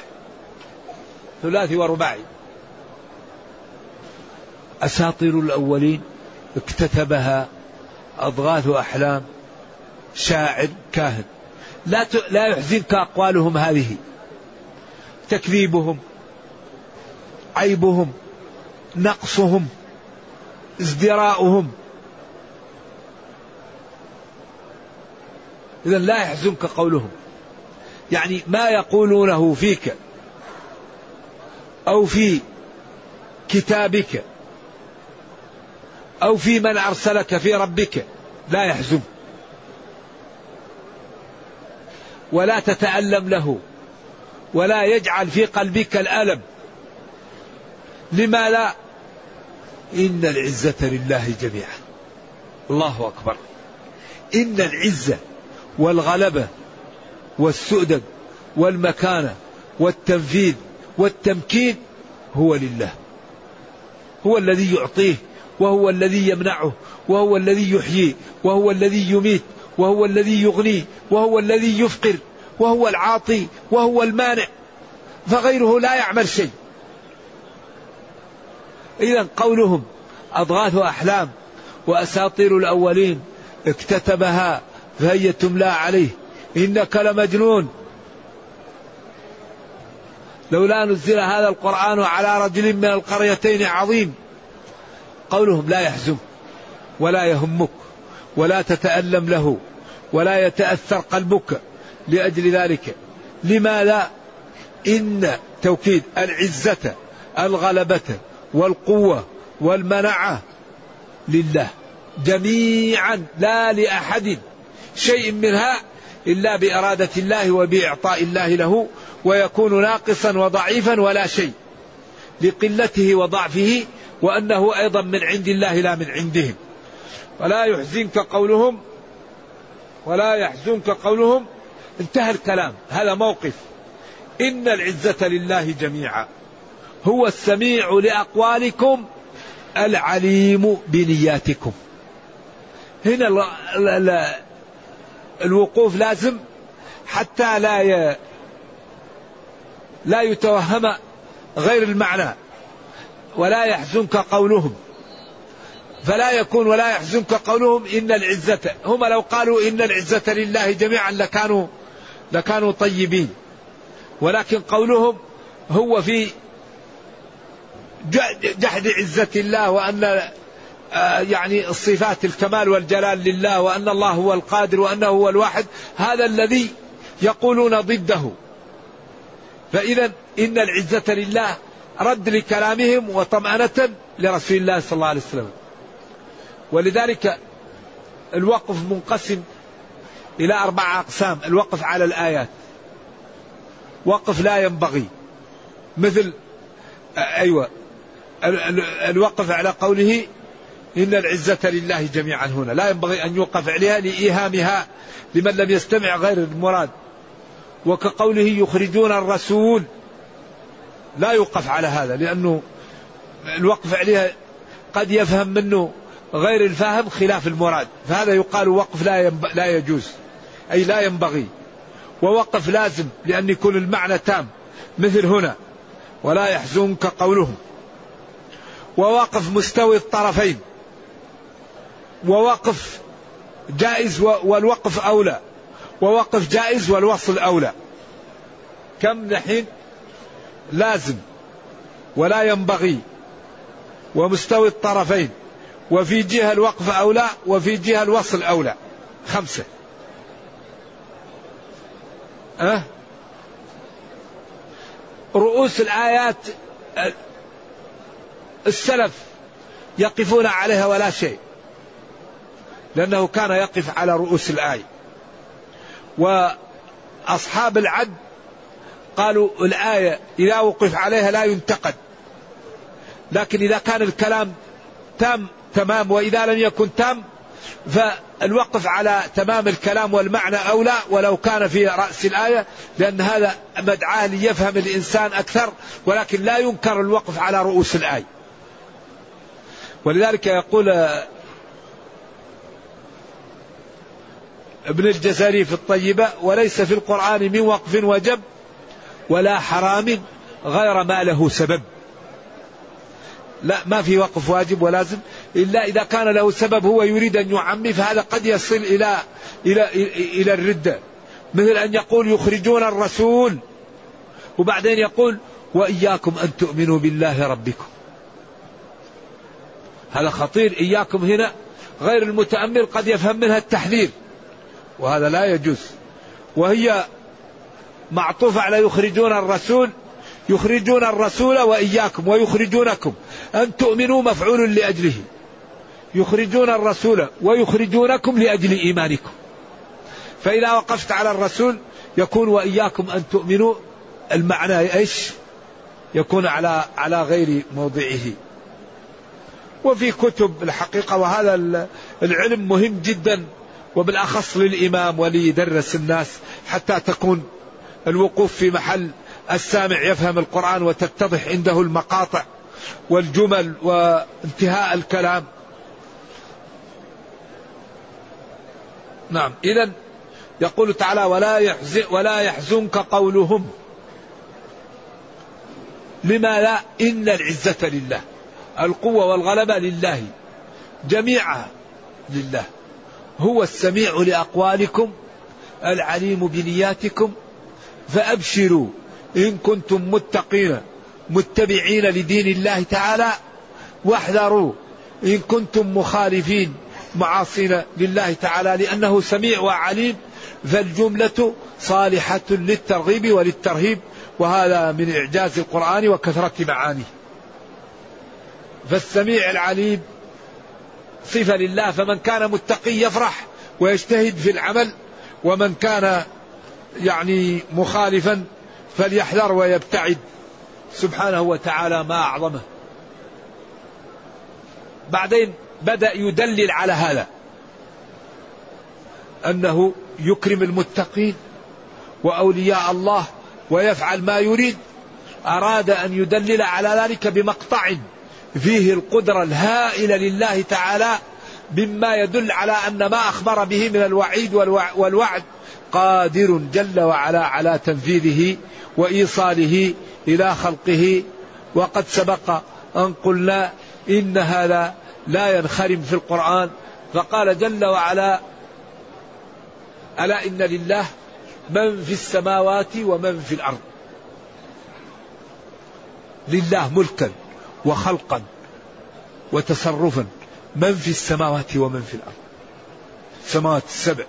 ثلاثي ورباعي. أساطير الأولين اكتتبها أضغاث أحلام. شاعر كاهن. لا لا يحزنك أقوالهم هذه. تكذيبهم عيبهم نقصهم ازدراؤهم. إذا لا يحزنك قولهم. يعني ما يقولونه فيك أو في كتابك أو في من أرسلك في ربك لا يحزن ولا تتألم له ولا يجعل في قلبك الألم. لما لا إن العزة لله جميعا. الله أكبر. إن العزة والغلبة والسؤدد والمكانة والتنفيذ والتمكين هو لله. هو الذي يعطيه وهو الذي يمنعه وهو الذي يحيي وهو الذي يميت وهو الذي يغني وهو الذي يفقر وهو العاطي وهو المانع فغيره لا يعمل شيء. إذا قولهم أضغاث أحلام وأساطير الأولين اكتتبها فهي تملى عليه. إنك لمجنون. لولا نزل هذا القرآن على رجل من القريتين عظيم. قولهم لا يحزن ولا يهمك. ولا تتألم له ولا يتأثر قلبك لأجل ذلك. لماذا؟ إن توكيد العزة الغلبة والقوة والمنعة لله جميعا لا لأحد شيء منها إلا بإرادة الله وبإعطاء الله له ويكون ناقصا وضعيفا ولا شيء لقلته وضعفه وأنه أيضا من عند الله لا من عندهم. ولا يحزنك قولهم ولا يحزنك قولهم. انتهى الكلام. هذا موقف. إن العزة لله جميعا. هو السميع لأقوالكم العليم بنياتكم. هنا الوقوف لازم حتى لا لا يتوهم غير المعنى. ولا يحزنك قولهم. فلا يكون ولا يحزنك قولهم إن العزة هم لو قالوا إن العزة لله جميعا لكانوا لكانوا طيبين. ولكن قولهم هو في جحد عزة الله وأن آه، يعني الصفات الكمال والجلال لله وأن الله هو القادر وأنه هو الواحد هذا الذي يقولون ضده. فإذا إن العزة لله رد لكلامهم وطمأنة لرسول الله صلى الله عليه وسلم. ولذلك الوقف منقسم إلى أربع أقسام. الوقف على الآيات. وقف لا ينبغي. مثل أيوة الوقف على قوله إن العزة لله جميعا هنا. لا ينبغي أن يوقف عليها لإيهامها لمن لم يستمع غير المراد. وكقوله يخرجون الرسول. لا يوقف على هذا لأنه الوقف عليها قد يفهم منه غير الفاهم خلاف المراد. فهذا يقال وقف لا, ينب... لا يجوز. أي لا ينبغي. ووقف لازم لأن يكون المعنى تام. مثل هنا ولا يحزنك قولهم. ووقف مستوي الطرفين. ووقف جائز والوقف أولى. ووقف جائز والوصل أولى. كم نحين لازم. ولا ينبغي. ومستوي الطرفين. وفي جهة الوقف أولى وفي جهة الوصل أولى. خمسة. أه؟ رؤوس الآيات السلف يقفون عليها ولا شيء. لأنه كان يقف على رؤوس الآية. وأصحاب العد قالوا الآية إذا وقف عليها لا ينتقد. لكن إذا كان الكلام تام تمام وإذا لم يكن تام فالوقف على تمام الكلام والمعنى أولى ولو كان في رأس الآية لأن هذا مدعاة ليفهم الإنسان أكثر ولكن لا ينكر الوقف على رؤوس الآية. ولذلك يقول ابن الجزري في الطيبة وليس في القرآن من وقف وجب ولا حرام غير ما له سبب. لا ما في وقف واجب ولازم إلا إذا كان له سبب هو يريد أن يعمي فهذا قد يصل إلى إلى إلى الردة. مثل أن يقول يخرجون الرسول وبعدين يقول وإياكم أن تؤمنوا بالله ربكم. هذا خطير إياكم هنا غير المتأمل قد يفهم منها التحذير. وهذا لا يجوز. وهي معطوفة على يخرجون الرسول يخرجون الرسول وإياكم ويخرجونكم. أن تؤمنوا مفعول لأجله. يخرجون الرسول ويخرجونكم لأجل إيمانكم. فإذا وقفت على الرسول يكون وإياكم أن تؤمنوا. المعنى إيش؟ يكون على على غير موضعه. وفي كتب الحقيقة وهذا العلم مهم جدا. وبالأخص للإمام وليدرس الناس حتى تكون الوقوف في محل. السامع يفهم القرآن وتتضح عنده المقاطع والجمل وانتهاء الكلام. نعم إذا يقول تعالى ولا يحزن ولا يحزنك قولهم لما لا إن العزة لله القوة والغلبة لله جميعها لله هو السميع لأقوالكم العليم بنياتكم فأبشروا إن كنتم متقين متبعين لدين الله تعالى واحذروا. إن كنتم مخالفين معاصين لله تعالى لأنه سميع وعليم فالجملة صالحة للترغيب وللترهيب وهذا من إعجاز القرآن وكثرة معانيه. فالسميع العليم صفة لله فمن كان متقي يفرح ويجتهد في العمل ومن كان يعني مخالفا فليحذر ويبتعد. سبحانه وتعالى ما أعظمه. بعدين بدأ يدلل على هذا. أنه يكرم المتقين وأولياء الله ويفعل ما يريد. أراد أن يدلل على ذلك بمقطع فيه القدرة الهائلة لله تعالى مما يدل على أن ما أخبر به من الوعيد والوعد. قادر جل وعلا على تنفيذه وإيصاله إلى خلقه. وقد سبق أن قلنا إن هذا لا ينخرم في القرآن. فقال جل وعلا ألا إن لله من في السماوات ومن في الأرض. لله ملكا وخلقا وتصرفا من في السماوات ومن في الأرض. السماوات السبع.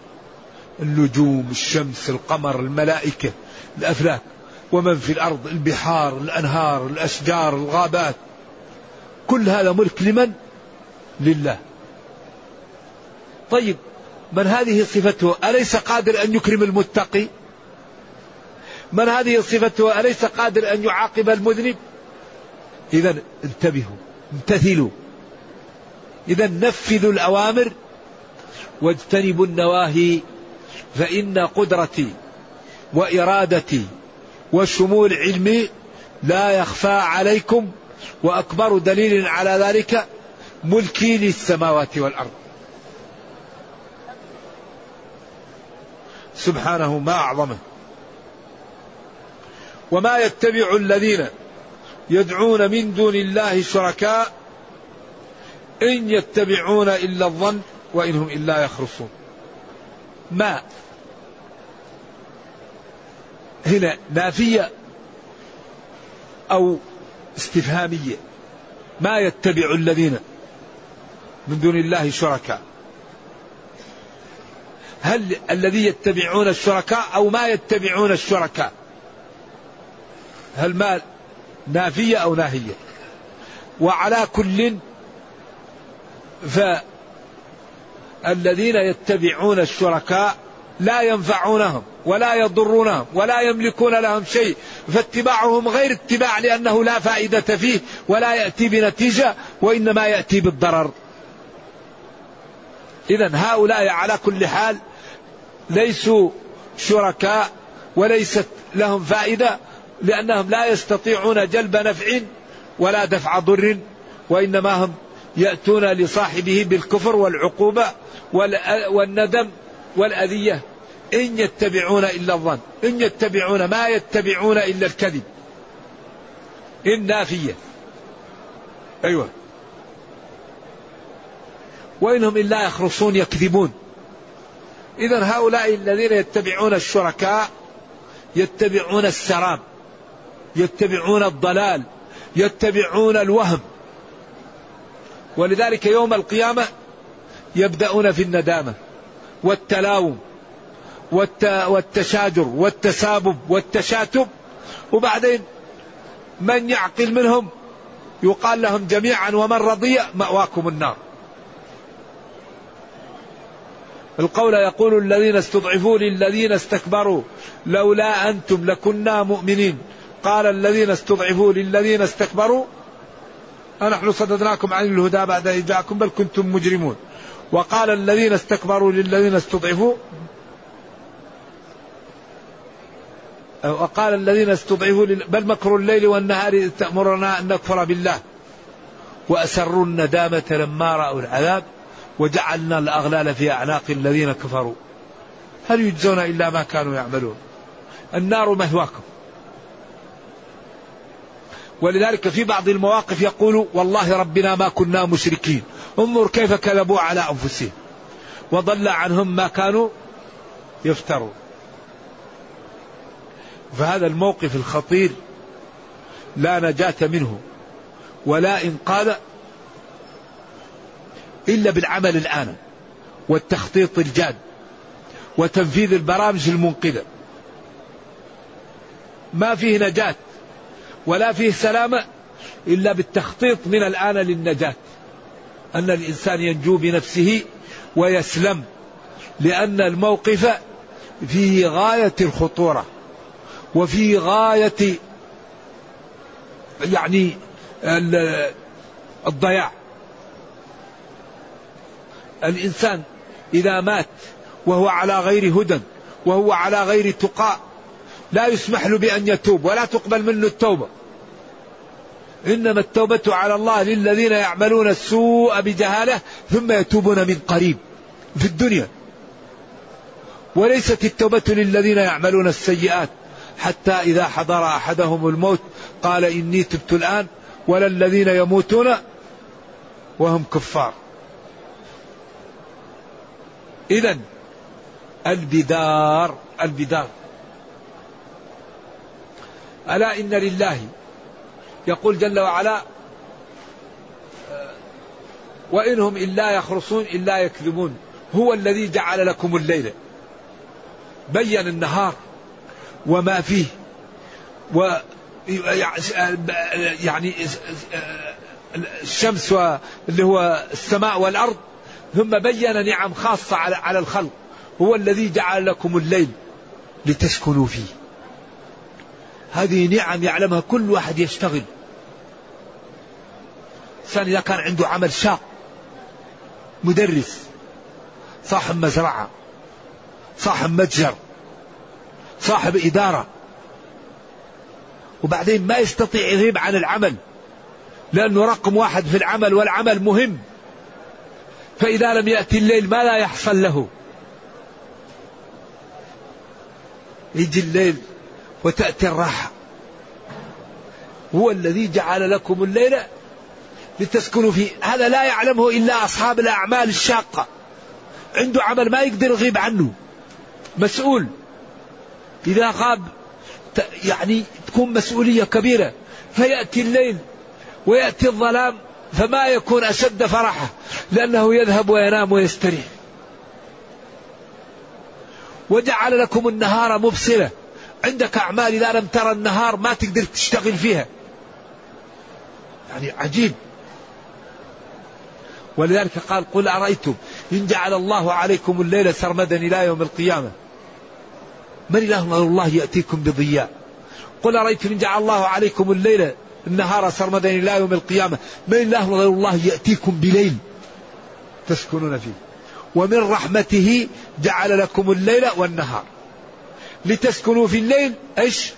النجوم الشمس القمر الملائكة الأفلاك. ومن في الأرض؟ البحار الأنهار الأشجار الغابات. كل هذا ملك لمن؟ لله. طيب من هذه صفته أليس قادر أن يكرم المتقي؟ من هذه صفته أليس قادر أن يعاقب المذنب؟ إذا انتبهوا امتثلوا. إذا نفذوا الأوامر واجتنبوا النواهي فإن قدرتي وإرادتي وشمول علمي لا يخفى عليكم وأكبر دليل على ذلك ملكي للسماوات والأرض. سبحانه ما أعظمه. وما يتبع الذين يدعون من دون الله شركاء إن يتبعون إلا الظن وإنهم إلا يخرصون. ما هنا نافية أو استفهامية. ما يتبع الذين من دون الله شركاء. هل الذي يتبعون الشركاء أو ما يتبعون الشركاء؟ هل ما نافية أو ناهية؟ وعلى كل فالذين يتبعون الشركاء لا ينفعونهم ولا يضرونهم ولا يملكون لهم شيء فاتباعهم غير اتباع لأنه لا فائدة فيه ولا يأتي بنتيجة وإنما يأتي بالضرر. إذا هؤلاء على كل حال ليسوا شركاء وليست لهم فائدة لأنهم لا يستطيعون جلب نفع ولا دفع ضر وإنما هم يأتون لصاحبه بالكفر والعقوبة والندم والأذية. إن يتبعون إلا الظن. إن يتبعون ما يتبعون إلا الكذب. إن نافية. أيوة. وإنهم إلا يخرصون يكذبون. إذا هؤلاء الذين يتبعون الشركاء يتبعون السراب يتبعون الضلال يتبعون الوهم. ولذلك يوم القيامة يبدأون في الندامة والتلاوم والتشاجر والتسابب والتشاتم وبعدين من يعقل منهم يقال لهم جميعا ومن رضي مأواكم النار. القول يقول الذين استضعفوا للذين استكبروا لولا أنتم لكنا مؤمنين. قال الذين استضعفوا للذين استكبروا أنحن صددناكم عن الهدى بعد إذ جاءكم بل كنتم مجرمون. وقال الذين استكبروا للذين استضعفوا وقال الذين استضعفوا بل مكر الليل والنهار إذ تأمرنا أن نكفر بالله. وأسروا الندامة لما رأوا العذاب وجعلنا الأغلال في أعناق الذين كفروا. هل يجزون إلا ما كانوا يعملون. النار مثواكم ولذلك في بعض المواقف يقول والله ربنا ما كنا مشركين. انظر كيف كذبوا على أنفسهم. وضل عنهم ما كانوا يفترون. فهذا الموقف الخطير لا نجاة منه. ولا إنقاذ إلا بالعمل الآن. والتخطيط الجاد. وتنفيذ البرامج المنقذة. ما فيه نجاة. ولا فيه سلامة إلا بالتخطيط من الآن للنجاة. أن الإنسان ينجو بنفسه ويسلم لأن الموقف فيه غاية الخطورة وفي غاية يعني الضياع. الإنسان إذا مات وهو على غير هدى وهو على غير تقاء لا يسمح له بأن يتوب ولا تقبل منه التوبة. إنما التوبة على الله للذين يعملون السوء بجهالة ثم يتوبون من قريب في الدنيا. وليست التوبة للذين يعملون السيئات حتى إذا حضر أحدهم الموت قال إني تبت الآن ولا الذين يموتون وهم كفار. إذا البدار البدار. ألا إن لله. يقول جل وعلا وإنهم إلا يخرصون إلا يكذبون. هو الذي جعل لكم الليل. بين النهار وما فيه. و يعني الشمس اللي هو السماء والأرض. ثم بين نعم خاصة على الخلق. هو الذي جعل لكم الليل لتسكنوا فيه. هذه نعم يعلمها كل واحد يشتغل. إنسان إذا كان عنده عمل شاق مدرس صاحب مزرعة صاحب متجر صاحب إدارة وبعدين ما يستطيع يغيب عن العمل لأنه رقم واحد في العمل والعمل مهم. فإذا لم يأتي الليل ما لا يحصل له. يجي الليل وتأتي الراحة. هو الذي جعل لكم الليل لتسكنوا فيه. هذا لا يعلمه إلا أصحاب الأعمال الشاقة. عنده عمل ما يقدر يغيب عنه. مسؤول. إذا غاب يعني تكون مسؤولية كبيرة. فيأتي الليل ويأتي الظلام فما يكون أشد فرحة. لأنه يذهب وينام ويستريح. وجعل لكم النهار مبصرة عندك أعمال إذا لم ترى النهار ما تقدر تشتغل فيها. يعني عجيب. ولذلك قال قل أرأيتم إن جعل الله عليكم الليل سرمدا إلى يوم القيامة. من إله غير الله يأتيكم بضياء. قل أرأيتم إن جعل الله عليكم الليل النهار سرمدا إلى يوم القيامة. من إله غير الله يأتيكم بليل. تسكنون فيه. ومن رحمته جعل لكم الليل والنهار. لتسكنوا في الليل إيش؟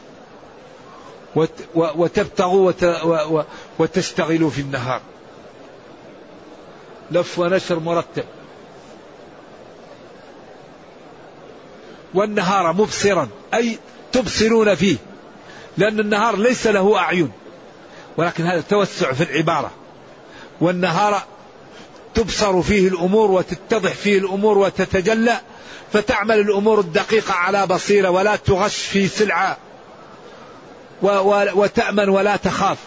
وتبتغوا وتشتغلوا في النهار. لف ونشر مرتب. والنهار مبصرا أي تبصرون فيه لأن النهار ليس له أعين ولكن هذا توسع في العبارة. والنهار تبصر فيه الأمور وتتضح فيه الأمور وتتجلى. فتعمل الأمور الدقيقة على بصيرة ولا تغش في سلعة وتأمن ولا تخاف.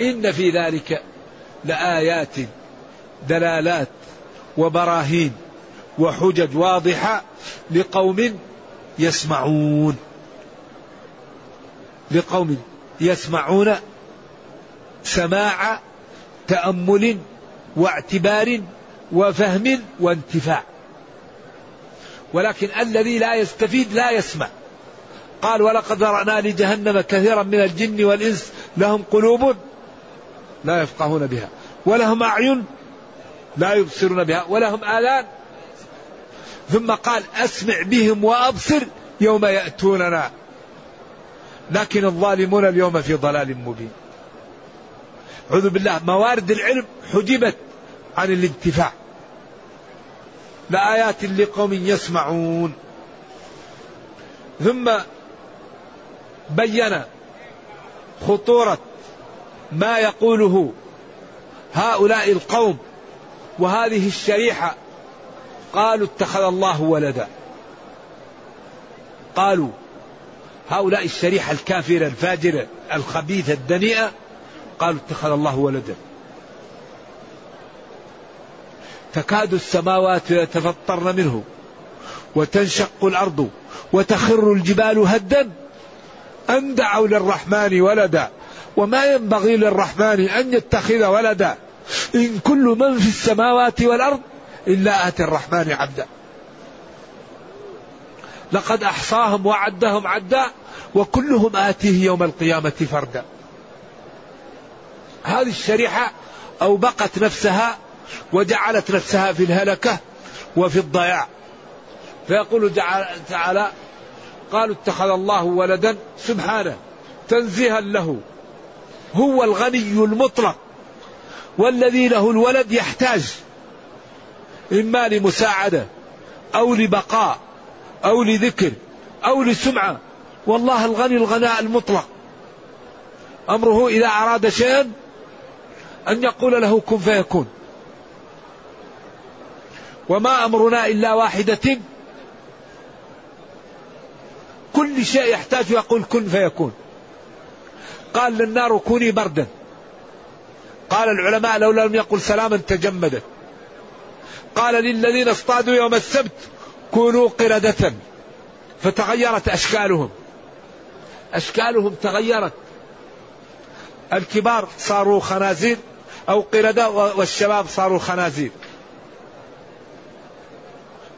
إن في ذلك لآيات دلالات وبراهين وحجج واضحة لقوم يسمعون. لقوم يسمعون سماع تأمل واعتبار وفهم وانتفاع. ولكن الذي لا يستفيد لا يسمع. قال ولقد ذرأنا لجهنم كثيرا من الجن والإنس لهم قلوب لا يفقهون بها ولهم أعين لا يبصرون بها ولهم آذان. ثم قال أسمع بهم وأبصر يوم يأتوننا. لكن الظالمون اليوم في ضلال مبين. أعوذ بالله موارد العلم حجبت عن الانتفاع. لآيات لقوم يسمعون. ثم بين خطورة ما يقوله هؤلاء القوم وهذه الشريحة قالوا اتخذ الله ولدا. قالوا هؤلاء الشريحة الكافرة الفاجرة الخبيثة الدنيئة قالوا اتخذ الله ولدا. تكاد السماوات يتفطرن منه وتنشق الأرض وتخر الجبال هدا. ان دعوا للرحمن ولدا؟ وما ينبغي للرحمن أن يتخذ ولدا. إن كل من في السماوات والأرض إلا آتي الرحمن عبدا. لقد أحصاهم وعدهم عدا وكلهم آتيه يوم القيامة فردا. هذه الشريحة أوبقت نفسها وجعلت نفسها في الهلكة وفي الضياع. فيقول تعالى قالوا اتخذ الله ولدا سبحانه تنزيها له. هو الغني المطلق والذي له الولد يحتاج إما لمساعدة أو لبقاء أو لذكر أو لسمعة. والله الغني الغناء المطلق. أمره إذا أراد شيئا أن يقول له كن فيكون. وما أمرنا إلا واحدة. كل شيء يحتاج يقول كن فيكون. قال للنار كوني بردا. قال العلماء لو لم يقل سلاما تجمدت قال للذين اصطادوا يوم السبت كونوا قردة. فتغيرت أشكالهم. أشكالهم تغيرت. الكبار صاروا خنازير. أو قردة والشباب صاروا خنازير.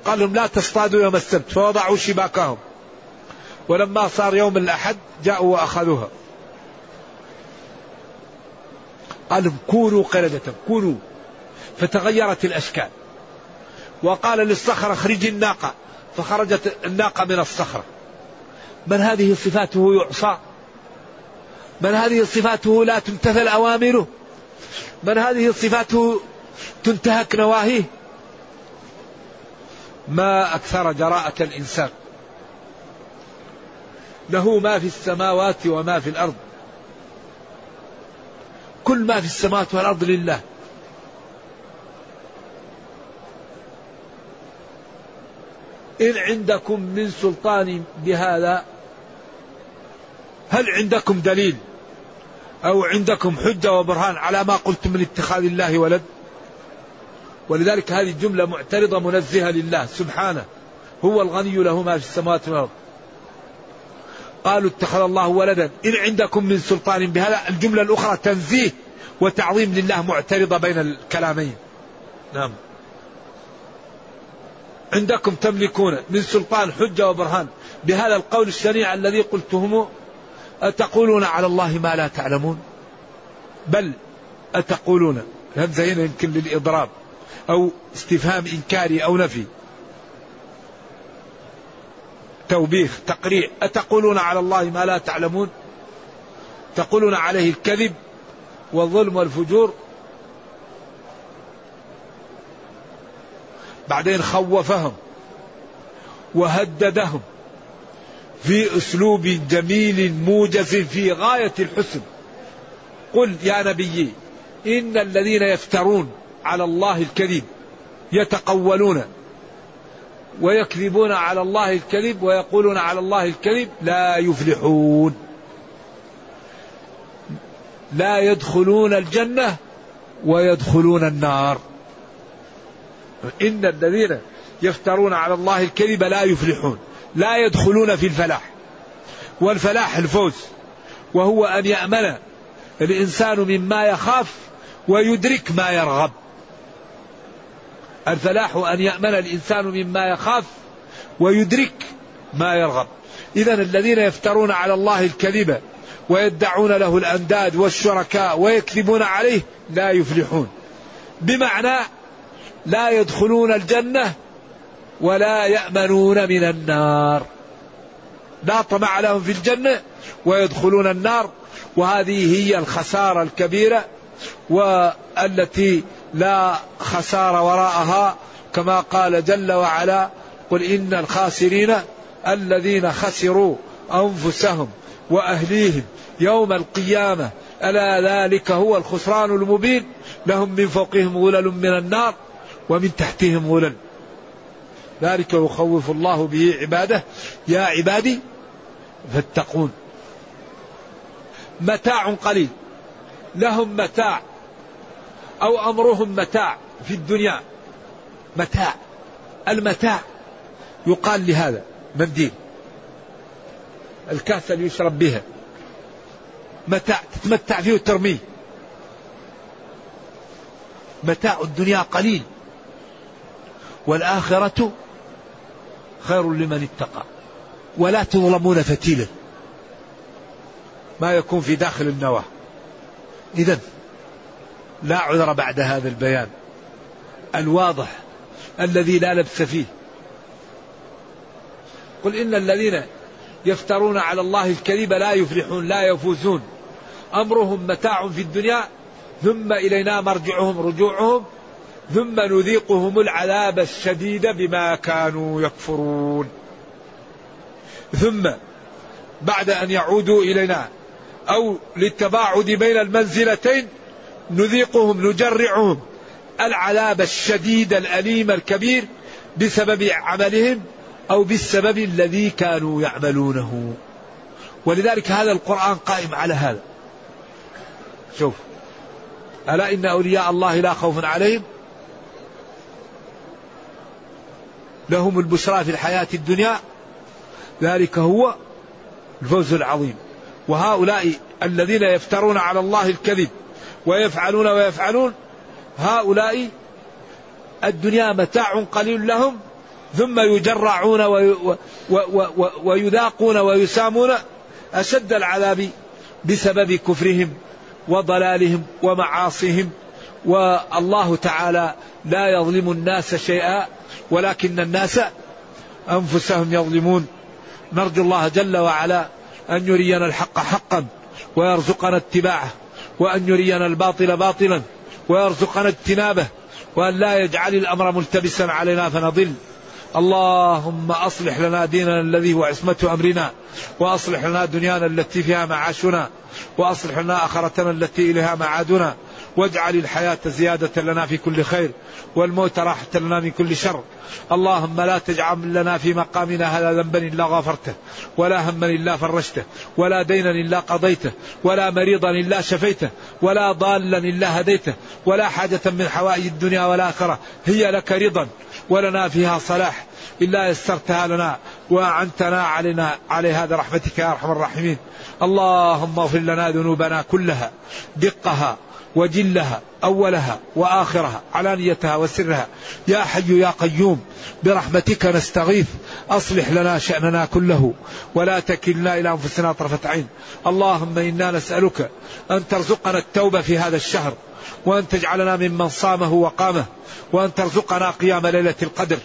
قال لهم لا تصطادوا يوم السبت فوضعوا شباكهم. ولما صار يوم الأحد جاءوا وأخذوها. قال لهم كونوا قردة كونوا. فتغيرت الأشكال. وقال للصخرة اخرجي الناقة. فخرجت الناقة من الصخرة. من هذه صفاته يعصى؟ من هذه صفاته لا تمتثل أوامره؟ من هذه صفاته تنتهك نواهيه؟ ما أكثر جراءة الإنسان. له ما في السماوات وما في الأرض. كل ما في السماوات والأرض لله. إن عندكم من سلطان بهذا هل عندكم دليل؟ أو عندكم حجة وبرهان على ما قلتم من اتخاذ الله ولد؟ ولذلك هذه الجملة معترضة منزهة لله سبحانه. هو الغني له ما في السماوات والأرض. قالوا اتخذ الله ولدا. إن عندكم من سلطان بهذا الجملة الأخرى تنزيه وتعظيم لله معترضة بين الكلامين. نعم. عندكم تملكون من سلطان حجة وبرهان. بهذا القول الشنيع الذي قلتهم أتقولون على الله ما لا تعلمون؟ بل أتقولون الهمزة هنا يمكن للإضراب أو استفهام إنكاري أو نفي. توبيخ تقريع أتقولون على الله ما لا تعلمون؟ تقولون عليه الكذب والظلم والفجور؟ بعدين خوفهم وهددهم في أسلوب جميل موجز في غاية الحسن. قل يا نبيي إن الذين يفترون على الله الكذب يتقولون ويكذبون على الله الكذب ويقولون على الله الكذب لا يفلحون. لا يدخلون الجنة ويدخلون النار. إن الذين يفترون على الله الكذب لا يفلحون. لا يدخلون في الفلاح. والفلاح الفوز. وهو أن يأمن الإنسان مما يخاف ويدرك ما يرغب. الفلاح أن يأمن الإنسان مما يخاف ويدرك ما يرغب. إذا الذين يفترون على الله الكذب ويدعون له الأنداد والشركاء ويكذبون عليه لا يفلحون. بمعنى لا يدخلون الجنة ولا يأمنون من النار. لا طمع لهم في الجنة ويدخلون النار وهذه هي الخسارة الكبيرة والتي لا خسارة وراءها. كما قال جل وعلا قل إن الخاسرين الذين خسروا أنفسهم وأهليهم يوم القيامة. ألا ذلك هو الخسران المبين؟ لهم من فوقهم غلل من النار ومن تحتهم غلل ذلك يخوف الله به عباده. يا عبادي فاتقون. متاع قليل. لهم متاع أو أمرهم متاع في الدنيا. متاع. المتاع يقال لهذا منديل الكاس اللي يشرب بها. متاع تتمتع فيه وترميه. متاع الدنيا قليل. والآخرة خير لمن اتقى. ولا تظلمون فتيلا. ما يكون في داخل النواة. إذا لا عذر بعد هذا البيان. الواضح الذي لا لبس فيه. قل إن الذين يفترون على الله الكذب لا يفلحون لا يفوزون. أمرهم متاع في الدنيا ثم إلينا مرجعهم رجوعهم ثم نذيقهم العذاب الشديد بما كانوا يكفرون. ثم بعد أن يعودوا إلينا أو للتباعد بين المنزلتين نذيقهم نجرعهم العذاب الشديد الأليم الكبير بسبب عملهم أو بالسبب الذي كانوا يعملونه. ولذلك هذا القرآن قائم على هذا. شوف ألا إن أولياء الله لا خوف عليهم؟ لهم البشرى في الحياة الدنيا. ذلك هو الفوز العظيم. وهؤلاء الذين يفترون على الله الكذب ويفعلون ويفعلون هؤلاء الدنيا متاع قليل لهم ثم يجرعون ويذاقون ويسامون أشد العذاب بسبب كفرهم وضلالهم ومعاصيهم. والله تعالى لا يظلم الناس شيئا ولكن الناس أنفسهم يظلمون. نرجو الله جل وعلا أن يرينا الحق حقا ويرزقنا اتباعه وأن يرينا الباطل باطلا ويرزقنا اجتنابه وأن لا يجعل الأمر ملتبسا علينا فنضل. اللهم أصلح لنا ديننا الذي هو عصمة أمرنا وأصلح لنا دنيانا التي فيها معاشنا وأصلح لنا آخرتنا التي إليها معادنا. واجعل الحياة زيادة لنا في كل خير والموت راحة لنا من كل شر. اللهم لا تجعل لنا في مقامنا هذا ذنبا إلا غفرته ولا هما إلا فرجته ولا دينا إلا قضيته ولا مريضا إلا شفيته ولا ضالا إلا هديته ولا حاجة من حوائج الدنيا والآخرة. هي لك رضا ولنا فيها صلاح. إلا يسرتها لنا وأعنتنا علينا على هذا رحمتك يا أرحم الراحمين. اللهم اغفر لنا ذنوبنا كلها دقها وجلها أولها وآخرها علانيتها وسرها. يا حي يا قيوم برحمتك نستغيث. أصلح لنا شأننا كله ولا تكلنا إلى أنفسنا طرفة عين. اللهم إنا نسألك أن ترزقنا التوبة في هذا الشهر وأن تجعلنا ممن صامه وقامه وأن ترزقنا قيام ليلة القدر.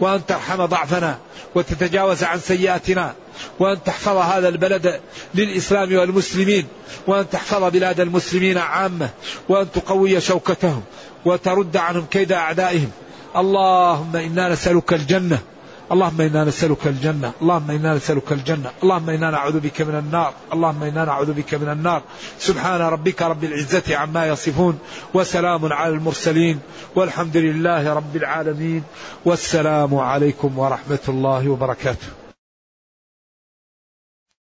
وأن ترحم ضعفنا وتتجاوز عن سيئاتنا وأن تحفظ هذا البلد للإسلام والمسلمين وأن تحفظ بلاد المسلمين عامة وأن تقوي شوكتهم وترد عنهم كيد أعدائهم. اللهم إنا نسألك الجنة اللهم إنا نسألك الجنة، اللهم إنا نسألك الجنة، اللهم إنا نعوذ بك من النار، اللهم إنا نعوذ بك من النار، سبحان ربك رب العزة عما يصفون، وسلام على المرسلين، والحمد لله رب العالمين، والسلام عليكم ورحمة الله وبركاته.